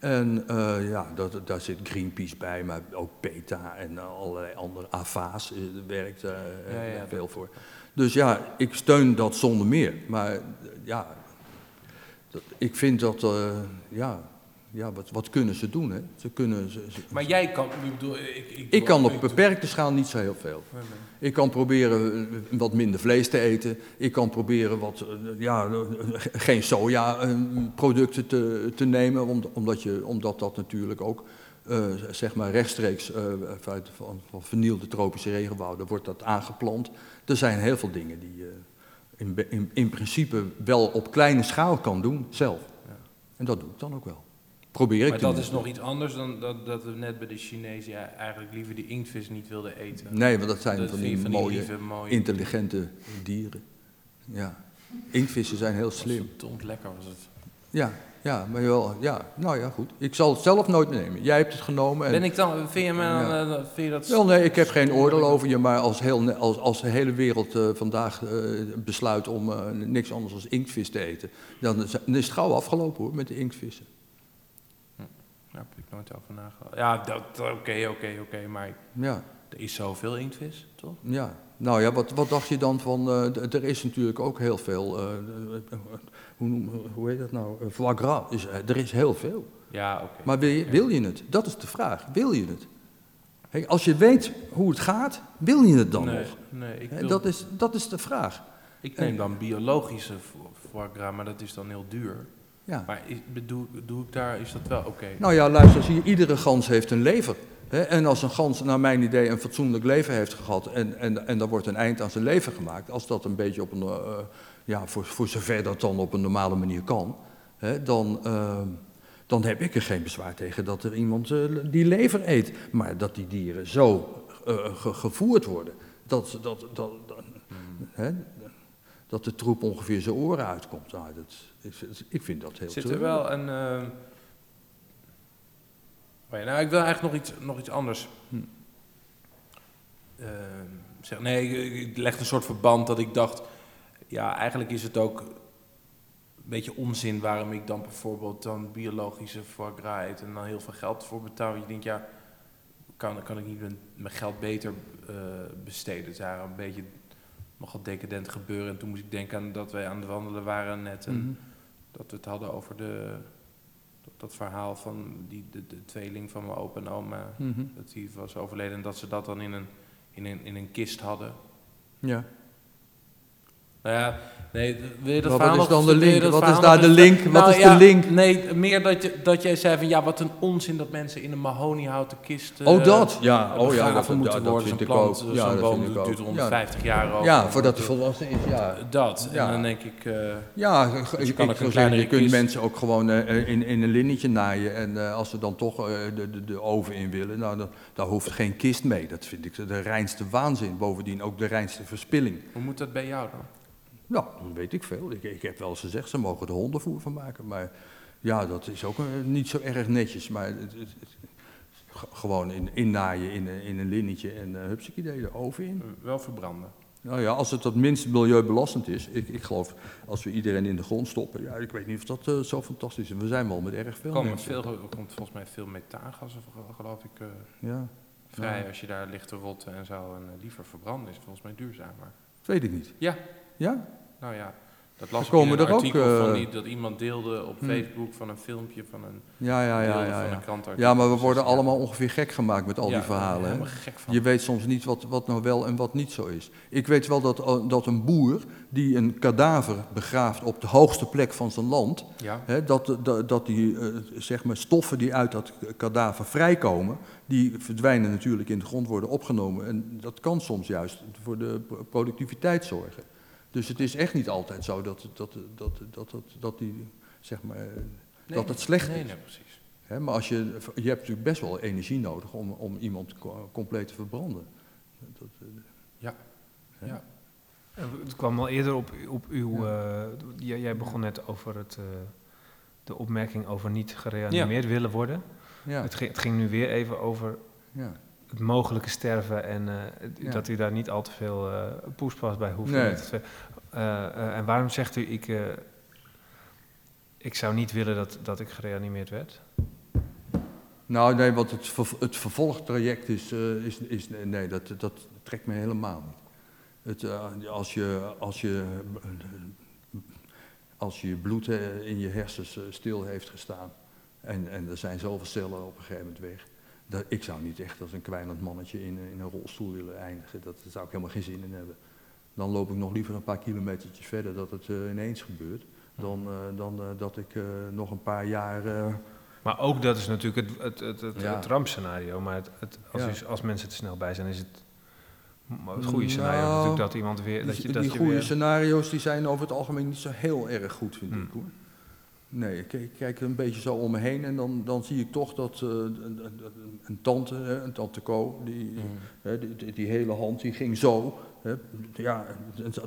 En eh, ja, dat, daar zit Greenpeace bij, maar ook PETA en allerlei andere AVA's eh, werkt eh, Ja, ja, veel voor. Dus ja, ik steun dat zonder meer. Maar eh, ja, dat, ik vind dat, eh, ja, ja wat, wat kunnen ze doen? Hè? Ze kunnen, ze, ze- Maar jij kan, ik bedoel, ik... Ik, ik kan op beperkte schaal niet zo heel veel. Nee, nee. Ik kan proberen eh, wat minder vlees te eten. Ik kan proberen wat, eh, ja, eh, geen sojaproducten te, te nemen, om- omdat, je, omdat dat natuurlijk ook, zeg maar rechtstreeks van, van vernielde tropische regenwouden wordt dat aangeplant. Er zijn heel veel dingen die je in, in, in principe wel op kleine schaal kan doen, zelf. Ja. En dat doe ik dan ook wel. Probeer ik Maar dat is nog iets anders dan dat, dat we net bij de Chinezen ja, eigenlijk liever die inktvis niet wilden eten. Nee, want dat zijn Dat van die van die mooie, lieve, mooie intelligente dieren. Ja. Inktvissen zijn heel slim. Verdomd lekker was het. Ja, ja, maar wel, ja, nou ja, goed. Ik zal het zelf nooit nemen. Jij hebt het genomen. En, Ben ik dan, vind je, me dan, Ja. eh, vind je dat... Wel, nee, ik heb geen oordeel over je, maar als, heel, als, als de hele wereld eh, vandaag eh, besluit om niks anders dan inktvis te eten, dan is, dan is het gauw afgelopen hoor, met de inktvissen. Nooit over nagedacht. Ja, dat- oké, oké, oké, maar Ja, er is zoveel inktvis, toch? ja, Nou ja, wat, wat dacht je dan van, eh, er is natuurlijk ook heel veel, eh, hoe, noem- hoe heet dat nou, Eh, foie gras, is, er is heel veel. Ja, oké. Maar wil je, wil je het? Dat is de vraag, wil je het? Hey, als je weet hoe het gaat, wil je het dan nee, nog? Nee, ik, wil- dat, is, dat is de vraag. ik neem dan biologische fo- foie gras, maar dat is dan heel duur. Ja. Maar is, bedoel, doe ik daar, is dat wel oké? Nou ja, luister, zie je, iedere gans heeft een lever. Hè? En als een gans, naar mijn idee, een fatsoenlijk leven heeft gehad en, en, en er wordt een eind aan zijn leven gemaakt, als dat een beetje op een, eh, ja, voor, voor zover dat dan op een normale manier kan, hè, dan, eh, dan heb ik er geen bezwaar tegen dat er iemand eh, die lever eet. Maar dat die dieren zo ge- gevoerd worden, dat, dat, dat, dat, hè, dat de troep ongeveer zijn oren uitkomt. Nou, dat, ik, ik vind dat heel Zit er wel een. oh ja, nou, ik wil eigenlijk nog iets, nog iets anders. Hm. Eh, zeg, nee, ik, ik leg een soort verband dat ik dacht. Ja, eigenlijk is het ook een beetje onzin waarom ik dan bijvoorbeeld dan biologische foie gras eet en dan heel veel geld voor betaal. Je denkt, ja, kan, kan ik niet mijn, mijn geld beter eh, besteden? Het is een beetje nogal decadent gebeuren. En toen moest ik denken aan dat wij aan het wandelen waren net. En Mhm. Dat we het hadden over de, dat, dat verhaal van die, de, de tweeling van mijn opa en oma. Mhm. Dat die was overleden en dat ze dat dan in een, in een, in een kist hadden. Ja. Nou ja, nee, wil je dat Wat is dan de link? Wat is daar de link? Wat Nou is de ja, link? Nee, meer dat, je, dat jij zei van ja, wat een onzin dat mensen in een mahoniehouten kist. eh, Oh, dat? Ja, oh ja, dat, moeten ja, dat worden. vind Zo'n ik plant, ook. Ja, zo'n dat boom vind ik dat ook. duurt 150 jaar over. Ja, voordat hij volwassen is, ja. Dat. Ja. En dan denk ik. eh, Ja, je, kan ik een zeggen, je kunt mensen ook gewoon eh, in, in een linnetje naaien. En eh, als ze dan toch eh, de, de, de oven in willen, nou, dan, daar hoeft geen kist mee. Dat vind ik de reinste waanzin. Bovendien ook de reinste verspilling. hoe moet dat bij jou dan? Nou, dat weet ik veel. Ik, ik heb wel eens gezegd, ze mogen er hondenvoer van maken. Maar ja, dat is ook eh, niet zo erg netjes. Maar het, het- het- g- gewoon in, innaaien in, een- in een linnetje en uh, hupsakee, de oven in. Wel verbranden. Nou ja, als het het minst milieubelastend is. Ik, ik geloof, als we iedereen in de grond stoppen. Ja, ik weet niet of dat eh, zo fantastisch is. We zijn wel met erg veel Er komt, mensen. veel, er komt volgens mij veel methaangas, of- geloof ik, eh, Ja, vrij Ja. als je daar ligt te rotten en zo. En eh, liever verbranden is volgens mij duurzamer. weet ik niet. Ja. Ja? Nou ja, dat las ik in een er ook, van eh, die, dat iemand deelde op hm. Facebook van een filmpje van een Ja, ja, ja, deelde ja. van Ja, een ja maar we worden 16 jaar. allemaal ongeveer gek gemaakt met al Ja, die verhalen. hè? helemaal gek van. Je weet soms niet wat, wat nou wel en wat niet zo is. Ik weet wel dat, eh, dat een boer die een kadaver begraaft op de hoogste plek van zijn land, Ja, hè, dat, dat, dat die eh, zeg maar stoffen die uit dat kadaver vrijkomen, die verdwijnen natuurlijk in de grond, worden opgenomen. En dat kan soms juist voor de pro- productiviteit zorgen. Dus het is echt niet altijd zo dat, dat, dat, dat, dat, dat, die, zeg maar, eh, Nee, dat het slecht nee, is. Nee, precies. Hè, maar als je, je hebt natuurlijk best wel energie nodig om, om iemand co- compleet te verbranden. Dat, eh, Ja. Ja. Eh, Het kwam al eerder op, op uw. jij, jij begon net over het, eh, de opmerking over niet gereanimeerd willen worden. Ja, Het, ging, het ging nu weer even over ja. Het mogelijke sterven en eh, Ja. dat u daar niet al te veel eh poespas bij hoeft. Nee. Eh, en waarom zegt u, ik, ik zou niet willen dat, dat ik gereanimeerd werd? Nou, nee, want het, ver- het vervolgtraject is, is, is nee, dat, dat trekt me helemaal niet. Het, als, je, als, je, als je bloed in je hersens stil heeft gestaan en, en er zijn zoveel cellen op een gegeven moment weg, dat, ik zou niet echt als een kwijnend mannetje in, in een rolstoel willen eindigen. Dat, daar zou ik helemaal geen zin in hebben. Dan loop ik nog liever een paar kilometertjes verder dat het eh, ineens gebeurt, dan, eh, dan eh, dat ik eh, nog een paar jaar... eh, Maar ook dat is natuurlijk het, het, het, het, Ja. het rampscenario. Maar het, het, als, Ja. u- als mensen te snel bij zijn, is het, het goede scenario Nou, natuurlijk dat iemand weer... Dat die je, dat die goede weer, scenaario's die zijn over het algemeen niet zo heel erg goed, vind Hmm. ik hoor. Nee, ik, ik kijk een beetje zo om me heen en dan, dan zie ik toch dat eh, een, een, een tante, een tante Co, die, Mm. hè, die, die, hele hand die ging zo. Hè, ja,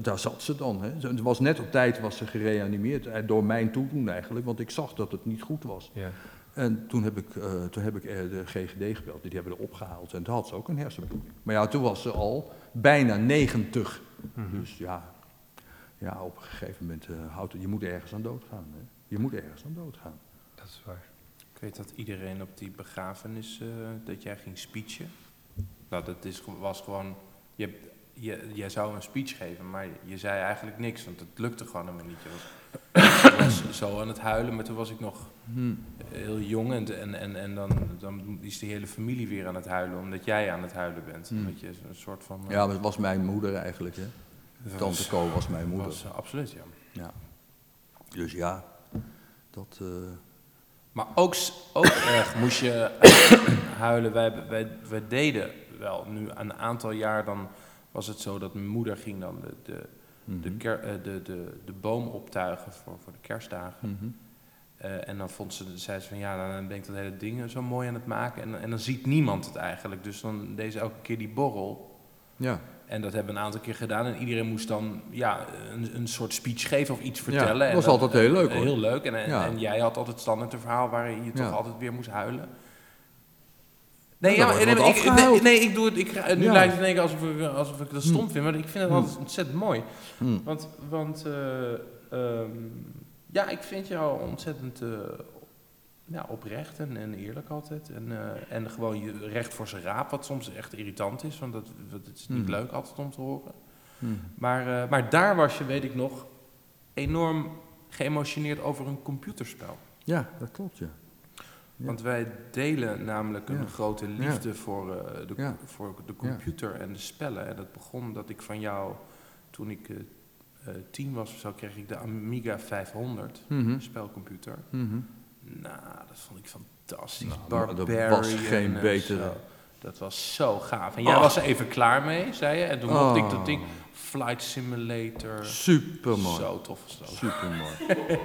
daar zat ze dan. Hè. Het was net op tijd was ze gereanimeerd, eh, door mijn toedoen eigenlijk, want ik zag dat het niet goed was. ja. En toen heb ik, eh, toen heb ik eh, de GGD gebeld, die hebben er opgehaald en toen had ze ook een hersenbloeding. Maar ja, toen was ze al bijna 90. Mhm. Dus ja, ja op een gegeven moment eh, houdt je moet ergens aan doodgaan. Hè? Je moet ergens aan doodgaan. Dat is waar. Ik weet dat iedereen op die begrafenis, eh, dat jij ging speechen. Nou, dat is, was gewoon, je je, jij zou een speech geven, maar je zei eigenlijk niks, want het lukte gewoon helemaal niet. Je was, zo aan het huilen, maar toen was ik nog Hm. heel jong en, en, en, en dan, dan is de hele familie weer aan het huilen, omdat jij aan het huilen bent. Hmm. Dat je een soort van... eh, Ja, maar het was mijn moeder eigenlijk, hè. Tante Co was mijn moeder. was, absoluut, ja. Ja. Dus ja, dat... eh, Maar ook, ook erg moest je huilen. Wij, wij, wij deden wel nu een aantal jaar, dan was het zo dat mijn moeder ging dan de, de, de, mhm. ker, eh, de, de, de boom optuigen voor, voor de kerstdagen. Mhm. Eh, en dan vond ze, zei ze van ja, dan ben ik dat hele ding zo mooi aan het maken. En, en dan ziet niemand het eigenlijk. Dus dan deed ze elke keer die borrel. Ja, En dat hebben we een aantal keer gedaan. En iedereen moest dan ja, een, een soort speech geven of iets Ja, vertellen. dat en was altijd heel leuk, hoor. Heel leuk. En, en, Ja. en jij had altijd standaard een verhaal waar je toch Ja. altijd weer moest huilen. Nee, Ja, ja, dan maar, wordt nee, wat ik, nee, ik doe het. Ik, nu Ja. lijkt het in één alsof ik, alsof ik dat stom Hm. vind, maar ik vind het Hm. altijd ontzettend mooi. Hm. Want, want eh, ehm, ja, ik vind jou ontzettend eh, ja, oprecht en, en eerlijk altijd. En, eh, en gewoon je recht voor zijn raap, wat soms echt irritant is, want dat, dat is niet Hm. leuk altijd om te horen. Mhm. Maar, eh, maar daar was je, weet ik nog, enorm geëmotioneerd over een computerspel. Ja, dat klopt, ja. Ja. Want wij delen namelijk een Ja. grote liefde voor, eh, de, voor de computer en de spellen. En dat begon dat ik van jou, toen ik tien was of zo, kreeg ik de Amiga 500 Mhm. spelcomputer. Mhm. Nou, dat vond ik fantastisch. Nou, er was geen en betere. Dat was zo gaaf. En jij Oh. was er even klaar mee, zei je. En toen mocht ik dat Oh. ding. Flight Simulator. Supermooi. Zo tof was dat. Supermooi.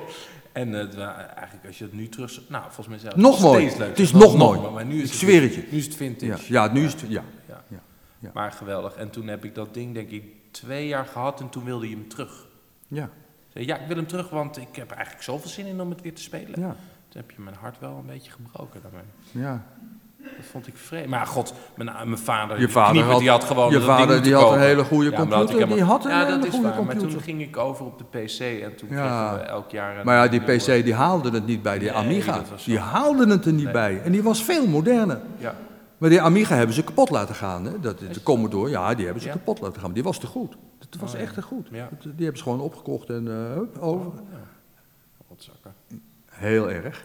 En het wa- eigenlijk als je het nu terug... Nou, volgens mij zelfs Nog mooi. steeds leuk. Het is Nog- nog mooi. Maar nu is Ik het zweer het je. Nu is het vintage. Ja, ja, nu is het... Ja. Ja. Ja, ja. Maar geweldig. En toen heb ik dat ding denk ik twee jaar gehad en toen wilde je hem terug. Ja. Zei, ja, ik wil hem terug, want ik heb eigenlijk zoveel zin in om het weer te spelen. Ja. Toen heb je mijn hart wel een beetje gebroken daarmee. Ja. Dat vond ik vreemd. Maar god, mijn, mijn vader, Je vader had- die had gewoon je vader die had een hele goede Ja, maar dat had ik computer. Die had een ja, hele dat is goede waar. Maar computer. toen ging ik over op de PC en toen Ja. kregen we elk jaar een Maar ja, die PC die haalde het niet bij die Nee, Amiga. Die haalde het er niet Nee. bij. En die was veel moderner. Ja, Maar die Amiga hebben ze kapot laten gaan. Hè? Dat, de Commodore, ja, die hebben ze Ja. kapot laten gaan. Die was te goed. Dat was Oh, echt te goed. Ja. Die hebben ze gewoon opgekocht en eh, hup, over. Oh, ja. Rotzakken. Heel erg.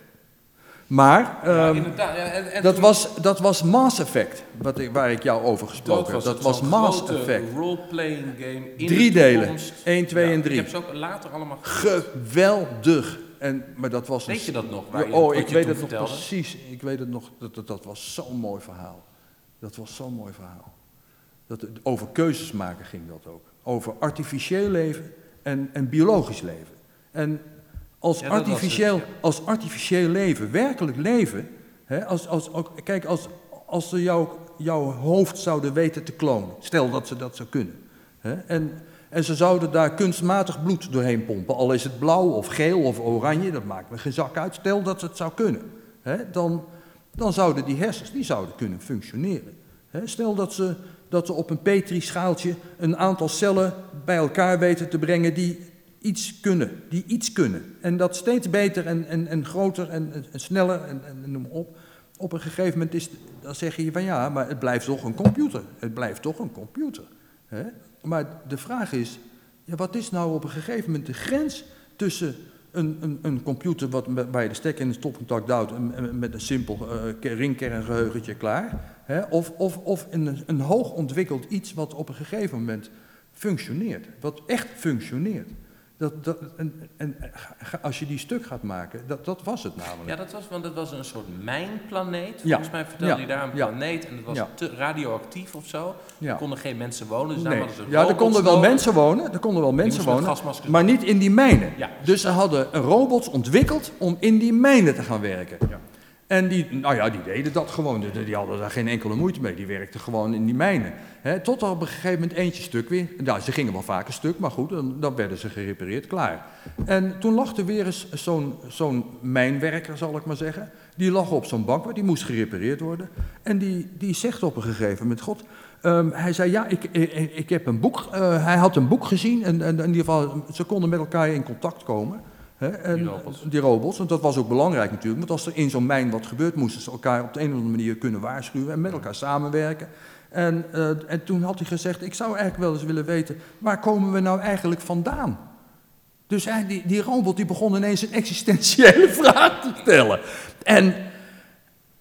Maar Ja, ehm, inderdaad. Ja, en, en dat, toen- was, dat was Mass Effect, wat ik, waar ik jou over gesproken dat was, heb. Dat was Mass Effect. role-playing game in Drie de delen. toekomst. 1, 2 Ja, en 3. Ik heb ze ook later allemaal. Geweldig. En, maar dat was een Weet je dat nog? Waar Ja, je, oh, ik weet het nog precies. Ik weet het nog. Dat, dat, dat was zo'n mooi verhaal. Dat was zo'n mooi verhaal. Dat, over keuzes maken ging dat ook. Over artificieel leven en, en biologisch leven. En als, Ja, artificieel, het, ja. als artificieel leven, werkelijk leven. Hè, als, als, ook, kijk, als, als ze jouw jouw hoofd zouden weten te klonen. Stel dat ze dat zou kunnen. Hè, en, en ze zouden daar kunstmatig bloed doorheen pompen. Al is het blauw of geel of oranje, dat maakt me geen zak uit. Stel dat het zou kunnen. Hè, dan, dan zouden die hersens die zouden kunnen functioneren. Hè, stel dat ze, dat ze op een petrischaaltje een aantal cellen bij elkaar weten te brengen die iets kunnen. Die iets kunnen. En dat steeds beter en, en, en groter en, en- sneller en, en, noem op. Op een gegeven moment is, dan zeg je van ja, maar het blijft toch een computer. Het blijft toch een computer. Hè? Maar de vraag is, ja, wat is nou op een gegeven moment de grens tussen een, een, een computer wat, waar je de stekker in het stopcontact duwt met een simpel ringkerngeheugeltje klaar, hè? of, of, of een, een hoog ontwikkeld iets wat op een gegeven moment functioneert, wat echt functioneert. Dat, dat, en, en ga- als je die stuk gaat maken, dat, dat was het namelijk. Ja, dat was, want het was een soort mijnplaneet. Ja. Volgens mij vertelde Ja. je daar een planeet en het was Ja. te radioactief of zo. Er konden geen mensen wonen, dus daar Nee. hadden ze Ja, er konden wel mensen wonen, er konden wel mensen wonen, maar niet in die mijnen. Ja. Dus ze hadden robots ontwikkeld om in die mijnen te gaan werken. Ja. En die, nou ja, die deden dat gewoon. Die, die hadden daar geen enkele moeite mee. Die werkten gewoon in die mijnen. Tot er op een gegeven moment eentje stuk weer. Nou, ze gingen wel vaker stuk, maar goed, dan, dan werden ze gerepareerd, klaar. En toen lag er weer eens zo'n zo'n mijnwerker, zal ik maar zeggen. Die lag op zo'n bank, die moest gerepareerd worden. En die, die zegt op een gegeven moment, god... ehm, hij zei, ja, ik, ik, ik heb een boek... eh, hij had een boek gezien en, en in ieder geval, ze konden met elkaar in contact komen... Hè, en, Die robots. die robots, want dat was ook belangrijk natuurlijk. Want als er in zo'n mijn wat gebeurt, moesten ze elkaar op de een of andere manier kunnen waarschuwen en met elkaar samenwerken. En, eh, en toen had hij gezegd, ik zou eigenlijk wel eens willen weten, waar komen we nou eigenlijk vandaan? Dus hij, die, die robot die begon ineens een existentiële vraag te stellen. En,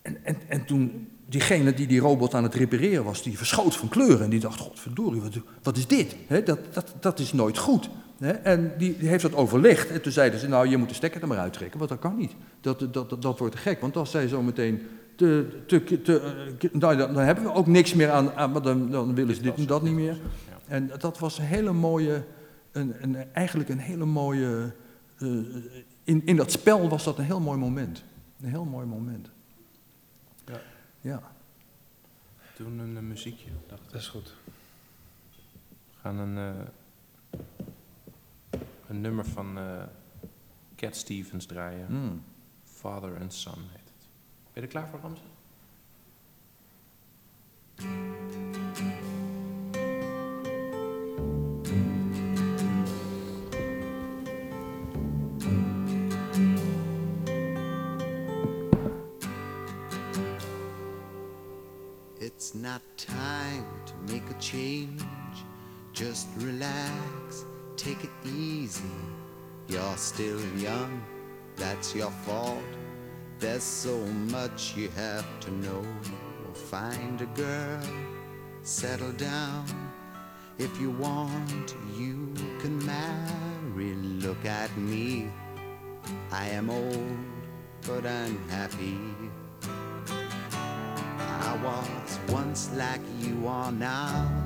en, en, en toen diegene die die robot aan het repareren was, die verschoot van kleur. En die dacht, godverdorie, wat, wat is dit? Dat, dat, dat is nooit goed. En die, die heeft dat overlegd. En toen zeiden ze, nou, je moet de stekker er maar uittrekken, want dat kan niet. Dat, dat, dat, dat wordt te gek, want als zij zo meteen te, te, te, eh, nou, dan, dan hebben we ook niks meer aan, aan dan, dan willen ze dit en dat niet meer. En dat was een hele mooie, een, een, eigenlijk een hele mooie, uh, in, in dat spel was dat een heel mooi moment. Een heel mooi moment. Ja. Ja. Doen een, een muziekje. Dacht ik. Dat is goed. We gaan een, uh, een nummer van uh, Cat Stevens draaien. Mm. Father and Son heet het. Ben je er klaar voor, Ramse? It's not time to make a change. Just relax, take it easy. You're still young, that's your fault. There's so much you have to know. Find a girl, settle down. If you want, you can marry. Look at me. I am old, but I'm happy. I was once like you are now,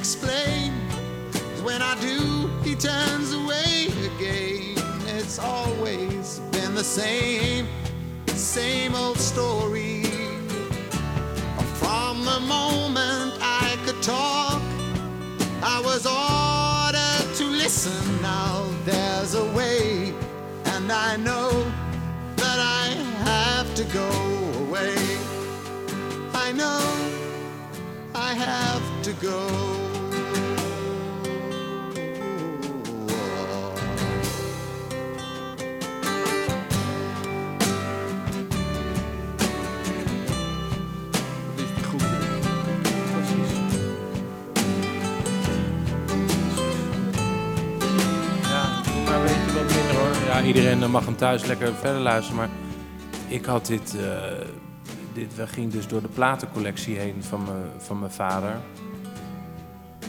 Explain? when I do, he turns away again. It's always been the same, same old story. From the moment I could talk, I was ordered to listen. Now there's a way, and I know that I have to go away. I know I have to go. Iedereen eh, mag hem thuis lekker verder luisteren. Maar ik had dit, eh, dit we ging dus door de platencollectie heen van mijn, van mijn vader.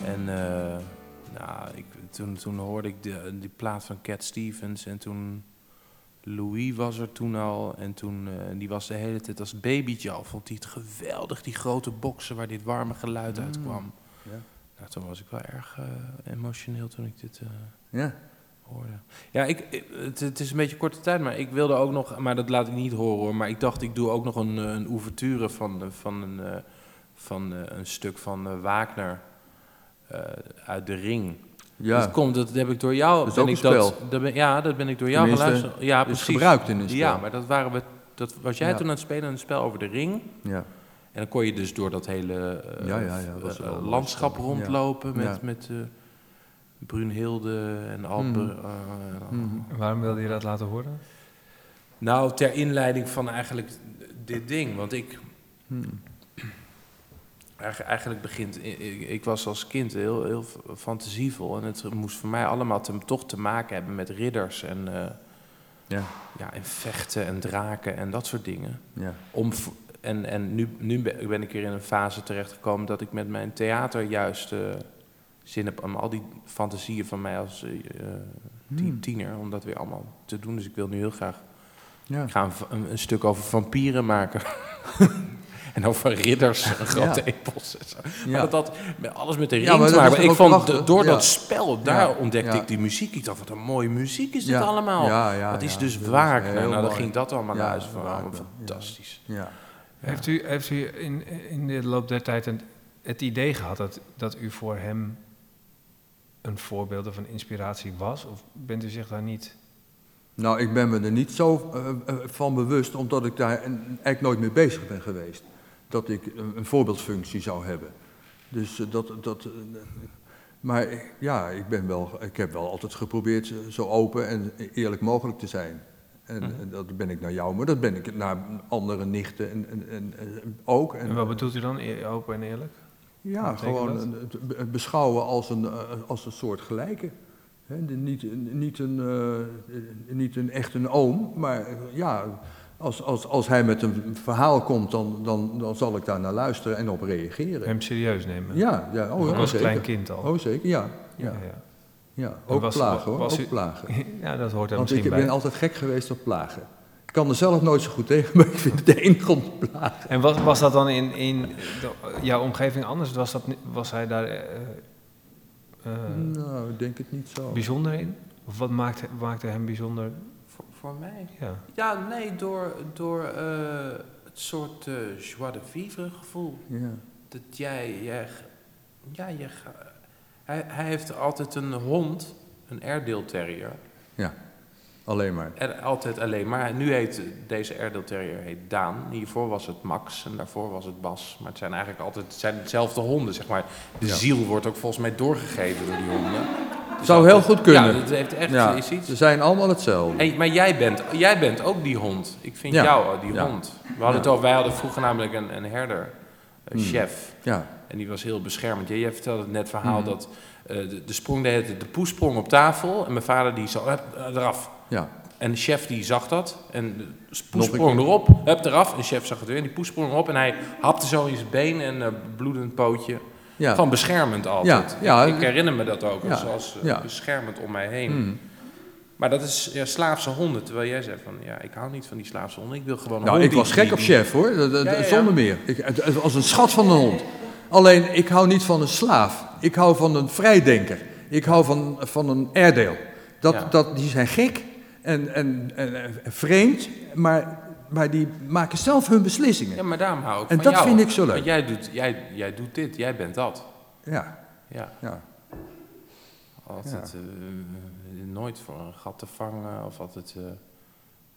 En eh, nou, ik, toen, toen hoorde ik de, die plaat van Cat Stevens. En toen Louis was er toen al. En toen, die was de hele tijd als babytje al. Vond hij het geweldig, die grote boksen waar dit warme geluid Mm. uitkwam. Ja. Nou, toen was ik wel erg emotioneel toen ik dit... Ja. Hoorde. Ja, ik, ik- het, het is een beetje korte tijd, maar ik wilde ook nog, maar dat laat ik niet horen hoor. Maar ik dacht, ik doe ook nog een, eh, een ouverture van, eh, van, een, eh, van eh, een stuk van eh, Wagner eh, uit de ring. Ja. Dat komt, dat heb ik door jou. Dat is ben ook ik een spel. dat ben, ja, dat ben ik door jou geluisterd. Ja, precies. gebruikt in een spel. Ja, maar dat waren we. Dat was jij Ja. toen aan het spelen een spel over de ring. Ja. En dan kon je dus door dat hele eh, Ja, ja, dat eh, landschap rondlopen met, met eh Brunhilde en Alpe. Mhm. eh, Mhm. Waarom wilde je dat laten horen? Nou, ter inleiding van eigenlijk dit ding. Want ik, Hmm. Eigen- Eigenlijk begint, ik, ik was als kind heel, heel fantasievol en het moest voor mij allemaal te, toch te maken hebben met ridders en, eh, Ja. ja, en vechten en draken en dat soort dingen. Ja. Om, en en nu, nu ben ben ik weer in een fase terechtgekomen dat ik met mijn theater juist eh, zin heb om al die fantasieën van mij als eh, eh, tien- Hmm. tiener, om dat weer allemaal te doen. Dus ik wil nu heel graag Ja. ik ga een, stuk over vampieren maken. en over ridders, grote Ja. epos. en zo. Ja. Maar dat alles met de ring Ja, maar maken. Ik vond, prachtig? door Ja. dat spel, daar Ja. ontdekte Ja. ik die muziek. Ik dacht, wat een mooie muziek is dit Ja. allemaal. Ja, ja, wat is ja. dus Dat is Wagner? heel Nou, dan mooi. ging dat allemaal Ja, luisteren. Fantastisch. Ja. Heeft u, heeft u in, in de loop der tijd een, het idee gehad dat, dat u voor hem een voorbeeld of een inspiratie was? Of bent u zich daar niet... Nou, ik ben me er niet zo eh, eh, van bewust, omdat ik daar eigenlijk nooit mee bezig ben geweest. Dat ik een, voorbeeldfunctie zou hebben. Dus eh, dat. dat maar ja, ik, ben wel, ik heb wel altijd geprobeerd zo open en eerlijk mogelijk te zijn. En Mhm. eh, dat ben ik naar jou, maar dat ben ik naar andere nichten en, en, en, en ook. En wat bedoelt u dan, e- open en eerlijk? Ja, gewoon het be- het beschouwen als een, eh, als een soort gelijke. Hè, de- niet, niet, een, eh, niet een echt een oom, maar eh, ja, als, als, als hij met een verhaal komt, dan, dan, dan zal ik daar naar luisteren en op reageren. Hem serieus nemen? Ja, ja, oh, ja, als zeker. klein kind al? Oh, zeker, ja. ja, ja, ja. Ook was- plagen hoor, was ook plagen. Ja, dat hoort er Want misschien ik bij. ben altijd gek geweest op plagen. Ik kan er zelf nooit zo goed tegen, maar ik vind het de enige om te plagen. En was, was dat dan in, in de- jouw omgeving anders? Was, dat, was hij daar eh, eh, nou, ik denk het niet zo. bijzonder in? Of wat maakte, maakte hem bijzonder? Voor, voor mij? Ja. Ja, nee, door, door eh, het soort eh joie de vivre gevoel. Ja. Dat jij, jij ja, je, ga- hij, hij heeft altijd een hond, een Airedale Terrier. Alleen maar. En altijd alleen maar. Nu heet deze Airedale Terrier heet Daan. Hiervoor was het Max en daarvoor was het Bas. Maar het zijn eigenlijk altijd het zijn hetzelfde honden, zeg maar. De Ja. ziel wordt ook volgens mij doorgegeven door die honden. Dus Zou heel goed kunnen. Ja, dat heeft echt Ja, is iets. ze zijn allemaal hetzelfde. Hey, maar jij bent, jij bent ook die hond. Ik vind Ja. jou die hond. We hadden het wij hadden vroeger namelijk een, een herder, een Hmm. chef. Ja, En die was heel beschermend. Jij, jij vertelde het net verhaal Mhm. dat eh, de, de sprong de, de poes sprong op tafel. En mijn vader die zo, eraf. Ja. En de chef die zag dat. En poes sprong erop, hup, eraf. En de chef zag het weer. En die poes sprong erop. En hij hapte zo in zijn been en een bloedend pootje. ja. Van beschermend altijd. Ja, ja. ik, herinner me dat ook. Ja, Zoals eh, beschermend om mij heen. Mm. Maar dat is ja, slaafse honden. Terwijl jij zei van, ja, ik hou niet van die slaafse honden. Ik wil gewoon een Nou, hond ik was gek op chef hoor, Dat- dat- Ja, ja, ja. zonder meer. Ik, was een schat van een hond. Alleen, ik hou niet van een slaaf. Ik hou van een vrijdenker. Ik hou van, van een Airedale. Dat, dat, die zijn gek en, en, en, vreemd, maar, maar die maken zelf hun beslissingen. Ja, maar daarom hou ik En dat jou. vind ik zo leuk. Want jij doet, jij, jij doet dit, jij bent dat. Ja, Ja, ja. altijd eh, nooit voor een gat te vangen of altijd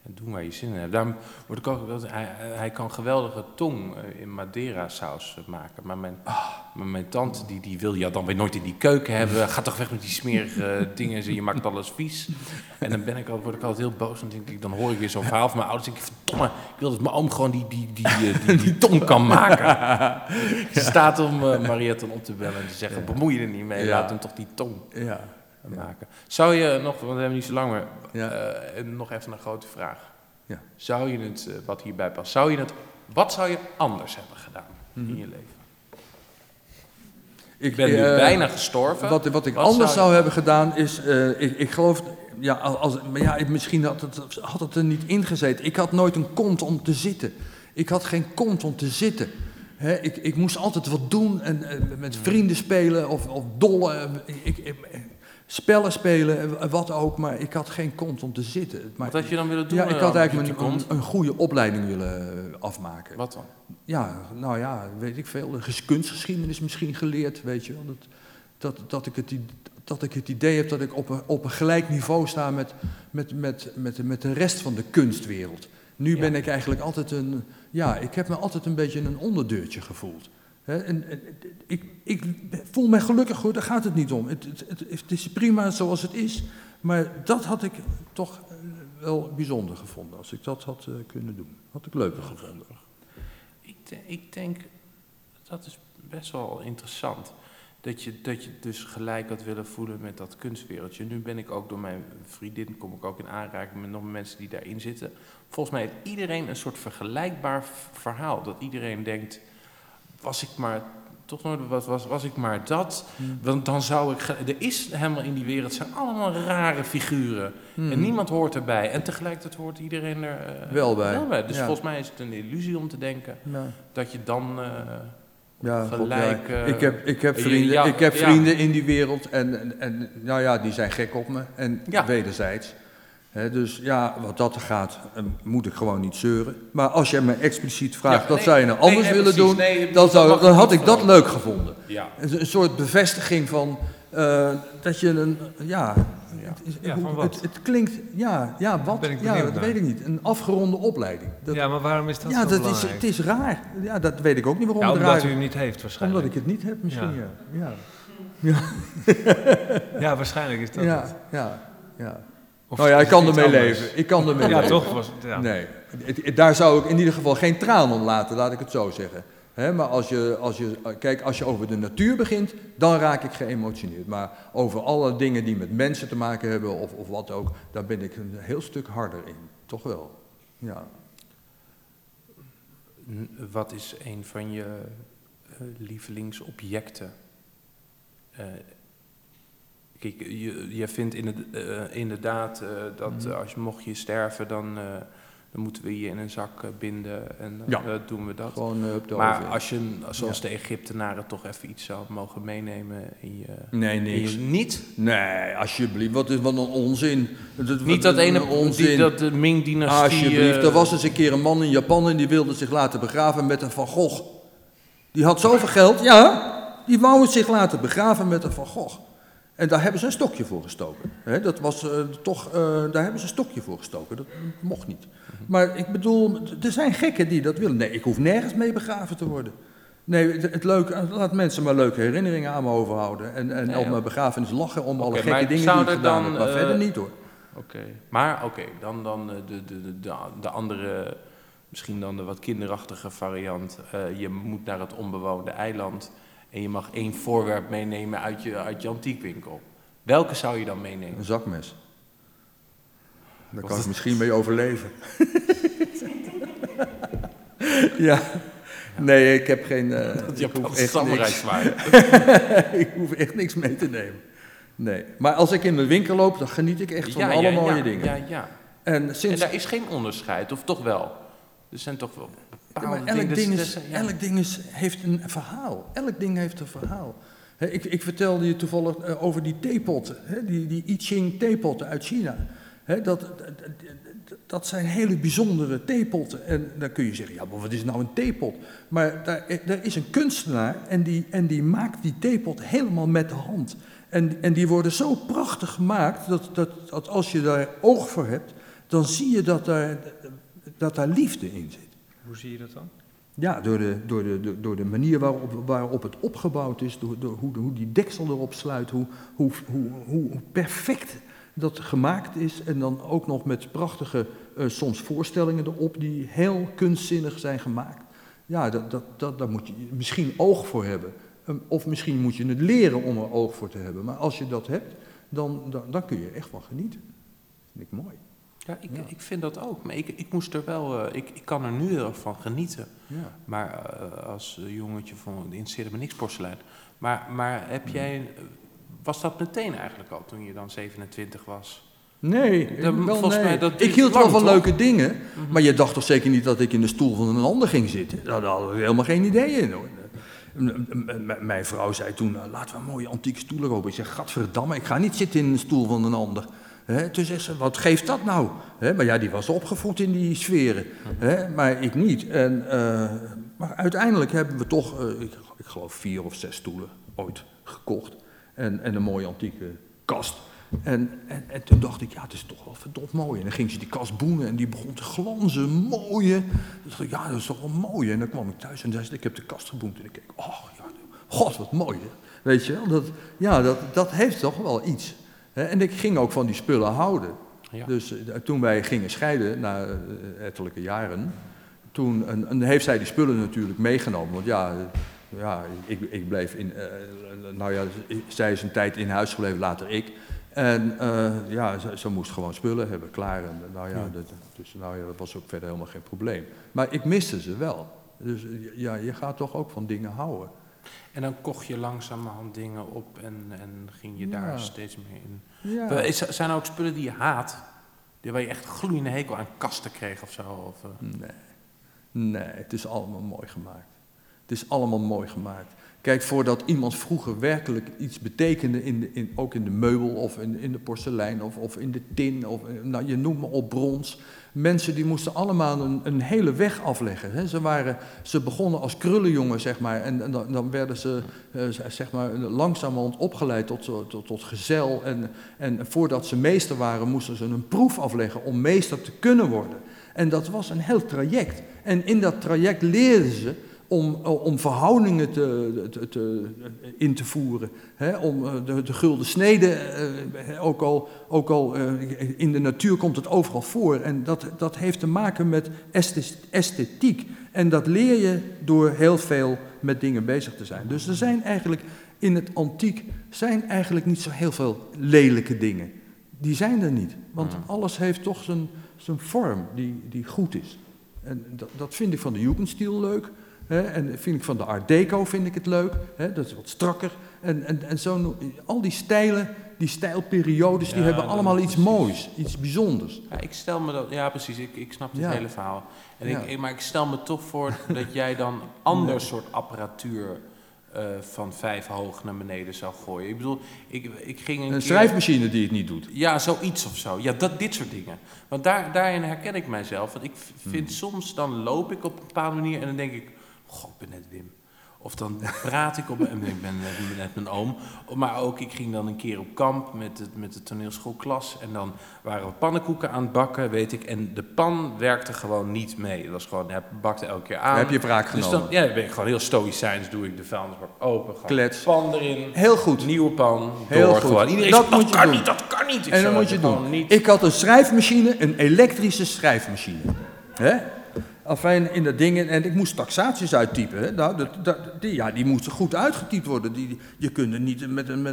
eh, doen waar je zin in hebt. Daarom word ik ook, wel- hij, hij kan geweldige tong eh, in Madeira saus eh, maken. Maar mijn, Ah. maar mijn tante die, die wil je dan weer nooit in die keuken hebben. Ga toch weg met die smerige eh, dingen, je maakt alles vies. En dan ben ik al, word ik altijd heel boos. Dan, denk ik, dan hoor ik weer zo'n verhaal van mijn ouders. Dan denk ik, verdomme, ik wil dat mijn oom gewoon die, die, die, die, tong kan maken. Ze staat om Mariette op te bellen en te zeggen, bemoei je er niet mee, laat hem toch die tong ja. Maken. Zou je nog, want we hebben niet zo lang meer, eh, nog even een grote vraag. Ja. Zou je het, eh, wat hierbij past, zou je het, wat zou je anders hebben gedaan Mhm. in je leven? Ik ben nu eh, bijna gestorven. Wat, wat ik Wat anders zou hebben gedaan is, ik, ik geloof, ja, als, maar ja, misschien had het, had het er niet ingezeten. Ik had nooit een kont om te zitten. Ik had geen kont om te zitten. Ik, ik moest altijd wat doen en, met vrienden spelen of, of dollen. Ik, ik- spellen spelen, eh, wat ook, maar ik had geen kont om te zitten. Maar, Wat had je dan willen doen? ja, ik eh, had op eigenlijk een, een, een goede opleiding willen eh, afmaken. Wat dan? Ja, nou ja, weet ik veel. De ges- kunstgeschiedenis misschien geleerd, weet je wel. Dat, dat, dat, ik, het, dat ik het idee heb dat ik op een, op een gelijk niveau sta met, met, met, met, met de rest van de kunstwereld. Nu Ja. ben ik eigenlijk altijd een... Ja, ik heb me altijd een beetje een onderdeurtje gevoeld. En, ik, ik voel me gelukkig hoor, daar gaat het niet om. Het, het, is prima zoals het is. Maar dat had ik toch eh, wel bijzonder gevonden. Als ik dat had eh, kunnen doen. Had ik leuker gevonden. Ik, ik denk, dat is best wel interessant. Dat je, dat je dus gelijk had willen voelen met dat kunstwereldje. Nu ben ik ook door mijn vriendin, kom ik ook in aanraking met nog mensen die daarin zitten. Volgens mij heeft iedereen een soort vergelijkbaar verhaal. Dat iedereen denkt, was ik maar, toch nooit, wat was, was ik maar dat. Want dan zou ik, er is helemaal in die wereld, zijn allemaal rare figuren. En niemand hoort erbij. En tegelijkertijd hoort iedereen er eh, Wel bij. Dus Ja. volgens mij is het een illusie om te denken Ja. dat je dan eh, Ja, Gelijk, eh, ik, heb, ik, heb vrienden, ik heb vrienden in die wereld en, en, en nou ja, die zijn gek op me en wederzijds. Hè, dus ja, wat dat er gaat, eh, moet ik gewoon niet zeuren. Maar als jij me expliciet vraagt, Ja, wat nee, zou je nou nee, anders nee, willen precies. doen, Nee, dan, dat zou, dan had ik dat veranderen. leuk gevonden. Ja. Een, een soort bevestiging van eh, dat je een, ja, Ja. het, Ja, hoe- van wat? het, het klinkt, ja, ja wat? ben ik ja, dat naar. weet ik niet. Een afgeronde opleiding. Dat, ja, maar waarom is dat ja, zo dat is, het is raar. Ja, dat weet ik ook niet waarom ja, omdat raar u hem niet heeft waarschijnlijk. Omdat ik het niet heb misschien, ja. Ja, Ja, waarschijnlijk is dat ja, het. ja. Of Nou ja, ik kan ermee leven. Ik kan ermee Ja, leven. toch? Was, het- ja. Nee, het- het- daar zou ik in ieder geval geen traan om laten, laat ik het zo zeggen. Hè, maar als je, als je, kijk, als je over de natuur begint, dan raak ik geëmotioneerd. Maar over alle dingen die met mensen te maken hebben of, of wat ook, daar ben ik een heel stuk harder in. Toch wel. Ja. Wat is een van je eh, lievelingsobjecten? Eh, kijk, je, je vindt in het, eh, inderdaad eh, dat Mhm. als je, mocht je sterven, dan, eh, dan moeten we je in een zak binden en dan Ja. doen we dat. Gewoon Maar als je, zoals de Egyptenaren, toch even iets zou mogen meenemen in je... Nee, niks. je niet? Nee, alsjeblieft. Wat is wat een onzin. Dat, Niet dat ene onzin. die, dat de Ming-dynastie... Alsjeblieft, er was eens een keer een man in Japan en die wilde zich laten begraven met een Van Gogh. Die had zoveel geld, ja, die wou zich laten begraven met een Van Gogh. En daar hebben ze een stokje voor gestoken. Dat was eh, toch, eh, daar hebben ze een stokje voor gestoken. Dat mocht niet. Maar ik bedoel, er zijn gekken die dat willen. Nee, ik hoef nergens mee begraven te worden. Nee, het, het leuke, laat mensen maar leuke herinneringen aan me overhouden. En, en Nee, op mijn begrafenis lachen om alle gekke dingen die ik gedaan dan, heb. Maar eh, verder niet hoor. Oké, maar oké, dan, dan eh, de, de, de, de, de andere, misschien dan de wat kinderachtige variant. Eh, je moet naar het onbewoonde eiland en je mag één voorwerp meenemen uit je, uit je antiekwinkel. Welke zou je dan meenemen? Een zakmes. Daar kan ik is- misschien mee overleven. ja. Nee, ik heb geen. Dat ik, hoef echt niks, ik hoef echt niks mee te nemen. Nee. Maar als ik in mijn winkel loop, dan geniet ik echt van Ja, alle ja, mooie ja, dingen. Ja, ja. En En sinds. daar is geen onderscheid, of toch wel? Er zijn toch wel bepaalde elk dingen... ding, is, ja. elk ding is, heeft een verhaal. Elk ding heeft een verhaal. Ik, ik vertelde je toevallig eh, over die theepotten, die, die I Ching theepotten uit China. Dat, dat, zijn hele bijzondere theepotten. En dan kun je zeggen, ja, maar wat is nou een theepot? Maar daar, er is een kunstenaar en die, en die maakt die theepot helemaal met de hand. En, en die worden zo prachtig gemaakt dat, dat, dat als je daar oog voor hebt, dan zie je dat daar, dat daar liefde in zit. Hoe zie je dat dan? Ja, door de, door de, door- de manier waarop, waarop het opgebouwd is, door, door hoe, hoe die deksel erop sluit, hoe, hoe, hoe, hoe perfect dat gemaakt is. En dan ook nog met prachtige, eh, soms voorstellingen erop, die heel kunstzinnig zijn gemaakt. Ja, dat, dat, dat, daar moet je misschien oog voor hebben. Ehm, Of misschien moet je het leren om er oog voor te hebben. Maar als je dat hebt, dan, dan, kun je echt van genieten. Vind ik mooi. Ja, ik, Ja. ik vind dat ook. Maar ik, ik moest er wel... eh, ik, ik kan er nu heel erg van genieten. Ja. Maar eh, als eh, jongetje van interesseerde me niks porselein. Maar, maar heb jij, was dat meteen eigenlijk al toen je dan 27 was? Nee, Dan- wel volgens nee. mij, dat ik hield wel van toch? leuke dingen, Mhm. maar je dacht toch zeker niet dat ik in de stoel van een ander ging zitten? Daar hadden we helemaal geen idee in hoor. Mijn vrouw zei toen, nou, laten we een mooie antieke stoel erop. Ik zeg, gadverdamme, ik ga niet zitten in een stoel van een ander. Hè, toen zei ze, wat geeft dat nou? Maar ja, die was opgevoed in die sferen, maar ik niet. En, eh, maar uiteindelijk hebben we toch, eh, ik, ik geloof vier of zes stoelen ooit gekocht. En, en een mooie antieke kast. En, en, en toen dacht ik, ja, het is toch wel verdomd mooi. En dan ging ze die kast boenen en die begon te glanzen, mooie. Dacht ja, dat is toch wel mooi. En dan kwam ik thuis en zei ze, ik heb de kast geboend. En ik keek, oh ja, god, wat mooi. Hè? Weet je wel, dat, ja, dat, dat heeft toch wel iets. En ik ging ook van die spullen houden. Ja. Dus eh, toen wij gingen scheiden, na eh, ettelijke jaren, toen en, en heeft zij die spullen natuurlijk meegenomen. Want ja, eh, ja ik, ik bleef in, nou ja, zij is een tijd in huis gebleven, later ik. En ja, ze, ze moest gewoon spullen hebben, klaar. En, nou ja, Ja. Dat, dus nou ja, dat was ook verder helemaal geen probleem. Maar ik miste ze wel. Dus ja, je gaat toch ook van dingen houden. En dan kocht je langzamerhand dingen op en, en ging je Ja. daar steeds meer in. Ja. Is, zijn er ook spullen die je haat? Die waar je echt gloeiende hekel aan kasten kreeg of zo? Of, eh? Nee, nee, het is allemaal mooi gemaakt. Het is allemaal mooi gemaakt. Kijk, voordat iemand vroeger werkelijk iets betekende, in in, ook in de meubel of in, de porselein of, of in de tin, of nou, je noemt maar op brons. Mensen die moesten allemaal een, een hele weg afleggen. Hè. Ze, waren, ze begonnen als krullenjongen, zeg maar, en, dan, dan, werden ze uh, zeg maar, langzamerhand opgeleid tot, tot, tot gezel. En, en voordat ze meester waren, moesten ze een proef afleggen om meester te kunnen worden. En dat was een heel traject. En in dat traject leerden ze om, om verhoudingen te, te, te, in te voeren. Hè, om eh, de, de gulden snede, eh, ook al, ook al eh, in de natuur komt het overal voor. En dat, dat heeft te maken met esthetiek. En dat leer je door heel veel met dingen bezig te zijn. Dus er zijn eigenlijk in het antiek zijn eigenlijk niet zo heel veel lelijke dingen. Die zijn er niet. Want alles heeft toch zijn, zijn vorm die, die goed is. En dat, dat vind ik van de Jugendstil leuk. Hè, en vind ik van de Art Deco vind ik het leuk. Hè, dat is wat strakker. En, en, en zo, al die stijlen, die stijlperiodes, die hebben allemaal iets moois, iets bijzonders. Ja, ik stel me dat, ja precies, ik, ik snap dit hele verhaal. En ik, maar ik stel me toch voor dat jij dan ander soort apparatuur uh, van vijf hoog naar beneden zou gooien. Ik bedoel, ik, ik ging een, een schrijfmachine die het niet doet. Ja, zoiets of zo. Ja, dat, dit soort dingen. Want daar, daarin herken ik mijzelf. Want ik vind hmm. soms, dan loop ik op een bepaalde manier en dan denk ik... God, ik ben net Wim. Of dan praat ik op, ik ben net mijn oom, maar ook ik ging dan een keer op kamp met, het, met de toneelschoolklas en dan waren we pannenkoeken aan het bakken, weet ik, en de pan werkte gewoon niet mee. Dat was gewoon, hij bakte elke keer aan. heb je wraak genomen. Dus dan, ja, dan ben ik gewoon heel stoïcijns, doe ik de vuilnisbak open, Klets. pan erin. Heel goed. Nieuwe pan, heel door, goed. Gewoon. Iedereen dat zegt, moet dat je kan doen. niet, dat kan niet. Ik en dat moet je doen. Niet. Ik had een schrijfmachine, een elektrische schrijfmachine. Hè? Afijn, in dat ding, en ik moest taxaties uittypen. Hè. Nou, dat, die, ja, die moesten goed uitgetypt worden. Die, je kunt er niet. Met een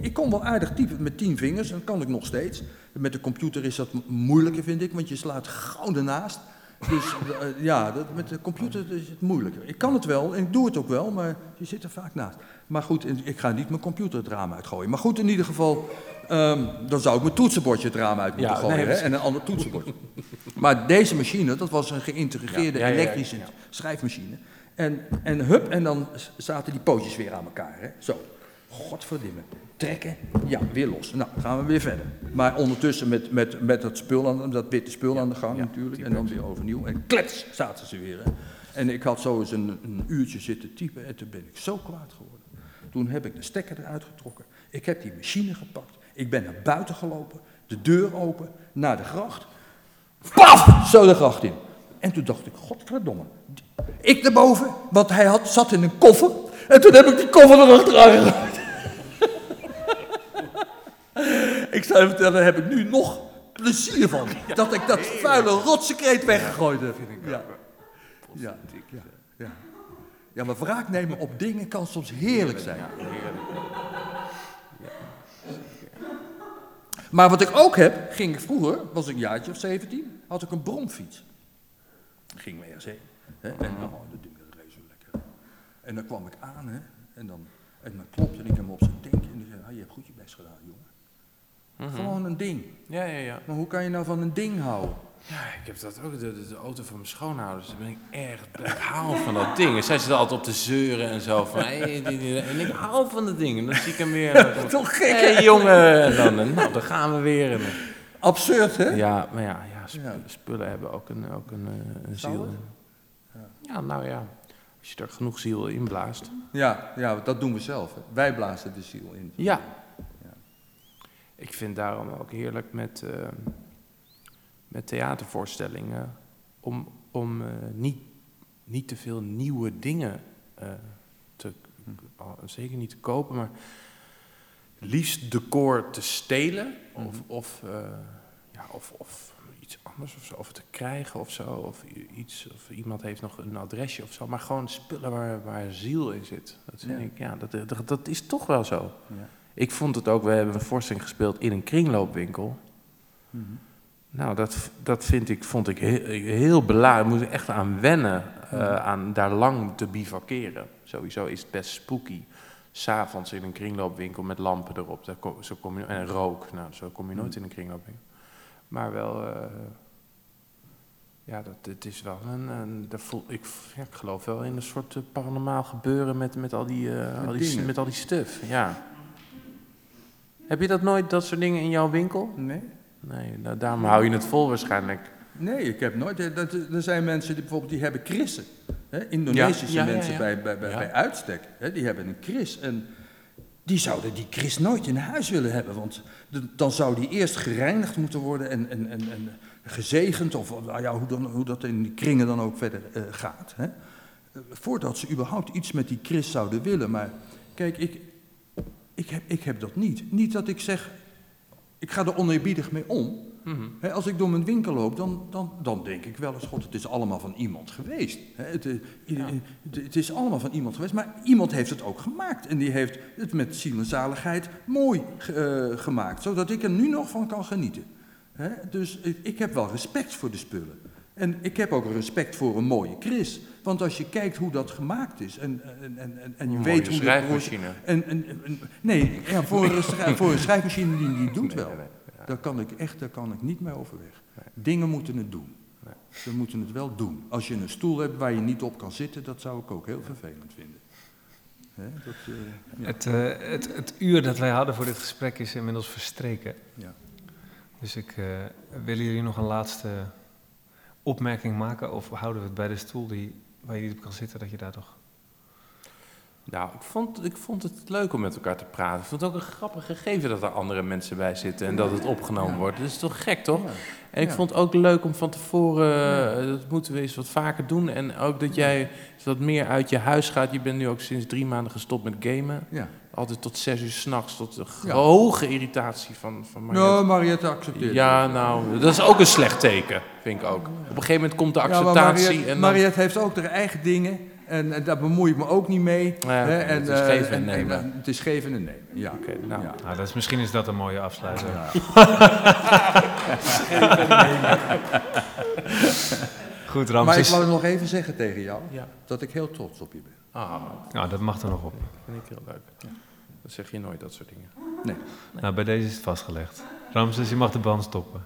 ik kon wel aardig typen met tien vingers, dat kan ik nog steeds. Met de computer is dat moeilijker, vind ik, want je slaat gauw ernaast. Dus uh, ja, dat, met de computer is het moeilijker. Ik kan het wel en ik doe het ook wel, maar je zit er vaak naast. Maar goed, ik ga niet mijn computer het raam uitgooien. Maar goed, in ieder geval, um, dan zou ik mijn toetsenbordje het raam uit moeten ja, gooien. Nee, hè, en een ander toetsenbordje. maar deze machine, dat was een geïntegreerde ja, ja, elektrische schrijfmachine. En, en hup, en dan zaten die pootjes weer aan elkaar. Hè? Zo, godverdimme. Trekken, ja, weer los. Nou, gaan we weer verder. Maar ondertussen met, met, met dat, spul aan, dat witte spul aan de gang natuurlijk. En dan weer overnieuw. En klets, zaten ze weer. Hè? En ik had zo eens een, een uurtje zitten typen en toen ben ik zo kwaad geworden. Toen heb ik de stekker eruit getrokken. Ik heb die machine gepakt. Ik ben naar buiten gelopen. De deur open, naar de gracht. Paf! Zo de gracht in. En toen dacht ik, godverdomme. Ik erboven, want hij had, zat in een koffer. En toen heb ik die koffer erachteraan gegooid. ik zou even vertellen, daar heb ik nu nog plezier van. Dat ik dat vuile rotsecreet weggegooid heb. Ja. Ja. Ja. ja. ja, maar wraak nemen op dingen kan soms heerlijk zijn. Maar wat ik ook heb, ging ik vroeger, was ik een jaartje of 17, had ik een bromfiets. Ging me ergens heen. Hè, en oh, dat ding dat reed zo lekker. En dan kwam ik aan, hè, en dan, en dan klopte ik hem op zijn denken en ik zei, ah, je hebt goed je best gedaan, jongen. Mhm. Gewoon een ding. Ja, ja, ja. Maar hoe kan je nou van een ding houden? Ja, ik heb dat ook, de, de, auto van mijn schoonouders, daar ben ik erg, ik hou van dat ding. En zij zitten altijd op te zeuren en zo van, hey, en ik hou van dat ding. En dan zie ik hem weer. En Toch gek, Hé hey, jongen, en dan, nou, dan gaan we weer. Absurd, hè? Ja, maar ja, ja, spullen, spullen hebben ook een, ook een, eh, een ziel. Ja. ja, nou ja, als je er genoeg ziel in blaast. Ja, ja dat doen we zelf. Hè. Wij blazen de ziel in. Ja. Ik vind daarom ook heerlijk met... Uh, met theatervoorstellingen om, om uh, niet, niet te veel nieuwe dingen uh, te, uh, zeker niet te kopen, maar liefst decor te stelen of, mm -hmm. of, ja, of, of iets anders of zo, of te krijgen of zo, of iets, of iemand heeft nog een adresje of zo, maar gewoon spullen waar, waar ziel in zit. Dat vind ja. ik, ja, dat, dat, dat, is toch wel zo. Ja. Ik vond het ook, we hebben een voorstelling gespeeld in een kringloopwinkel. Mm -hmm. Nou, dat, dat vind ik, vond ik heel, heel belangrijk. Moet ik echt aan wennen, uh, aan daar lang te bivakeren. Sowieso is het best spooky. S'avonds in een kringloopwinkel met lampen erop. Daar kom, zo kom je, en rook. Nou, zo kom je nooit in een kringloopwinkel. Maar wel, uh, Ja, dat, het is wel een. een daar voel, ik, ja, ik geloof wel in een soort eh, paranormaal gebeuren met, met, al die, eh, al die, met al die stuff. Ja. Heb je dat nooit, dat soort dingen in jouw winkel? Nee? Nee, nou, daarom hou je het vol waarschijnlijk. Nee, ik heb nooit. eh, Dat, er zijn mensen die bijvoorbeeld die hebben krissen. Hè? Indonesische Ja, ja, ja, mensen ja. Bij, bij, bij, uitstek. Hè? Die hebben een kris. En die zouden die kris nooit in huis willen hebben. Want de- dan zou die eerst gereinigd moeten worden en, en, en, en gezegend. Of nou ja, hoe, dan, hoe dat in die kringen dan ook verder eh, gaat. Hè? Eh, Voordat ze überhaupt iets met die kris zouden willen. Maar kijk, ik, ik, heb, ik heb dat niet. Niet dat ik zeg, ik ga er oneerbiedig mee om. Mhm. Als ik door mijn winkel loop, dan, dan, dan denk ik wel eens, god, het is allemaal van iemand geweest. Het, eh, het, het is allemaal van iemand geweest, maar iemand heeft het ook gemaakt. En die heeft het met ziel en zaligheid mooi eh, gemaakt, zodat ik er nu nog van kan genieten. Dus ik, ik heb wel respect voor de spullen. En ik heb ook respect voor een mooie Chris. Want als je kijkt hoe dat gemaakt is en, en, en, en- en je Een weet hoe dat schrijfmachine. en, en, en- nee, ja, voor, een, schrijf- voor een schrijfmachine die, die doet Nee, wel. nee, nee, ja. Daar kan ik echt, daar kan ik niet mee overweg. Dingen moeten het doen. Nee. Ze moeten het wel doen. Als je een stoel hebt waar je niet op kan zitten, dat zou ik ook heel vervelend vinden. Hè, dat, eh, ja. Het, eh, het, het uur dat wij hadden voor dit gesprek is inmiddels verstreken. Ja. Dus ik eh, willen jullie nog een laatste opmerking maken? Of houden we het bij de stoel die, waar je niet op kan zitten, dat je daar toch... Nou, ik vond, ik vond het leuk om met elkaar te praten. Ik vond het ook een grappig gegeven dat er andere mensen bij zitten en dat het opgenomen wordt. Dat is toch gek, toch? Ja. En ik Ja. vond het ook leuk om van tevoren, eh, dat moeten we eens wat vaker doen. En ook dat jij wat meer uit je huis gaat. Je bent nu ook sinds drie maanden gestopt met gamen. Ja. Altijd tot zes uur s'nachts, tot de Ja. hoge irritatie van, van Mariette. Nou, Mariette accepteert Ja, nou, dat is ook een slecht teken, vind ik ook. Op een gegeven moment komt de Ja, maar acceptatie Mariette, en dan... Mariette heeft ook haar eigen dingen. En, en daar bemoei ik me ook niet mee. Ja, hè, oké, en, het is eh, geven en en- en, nemen. eh, het is geven en nemen. Ja. Nou. Ja. Nou, dat is, misschien is dat een mooie afsluiter. Ja. Goed, Maar ik Ramses. wou nog even zeggen tegen jou Ja. dat ik heel trots op je ben. Ah, Nou, dat mag er nog op. vind ik heel leuk. Dat zeg je nooit, dat soort dingen. Nee. Nou, bij deze is het vastgelegd. Ramses, je mag de band stoppen.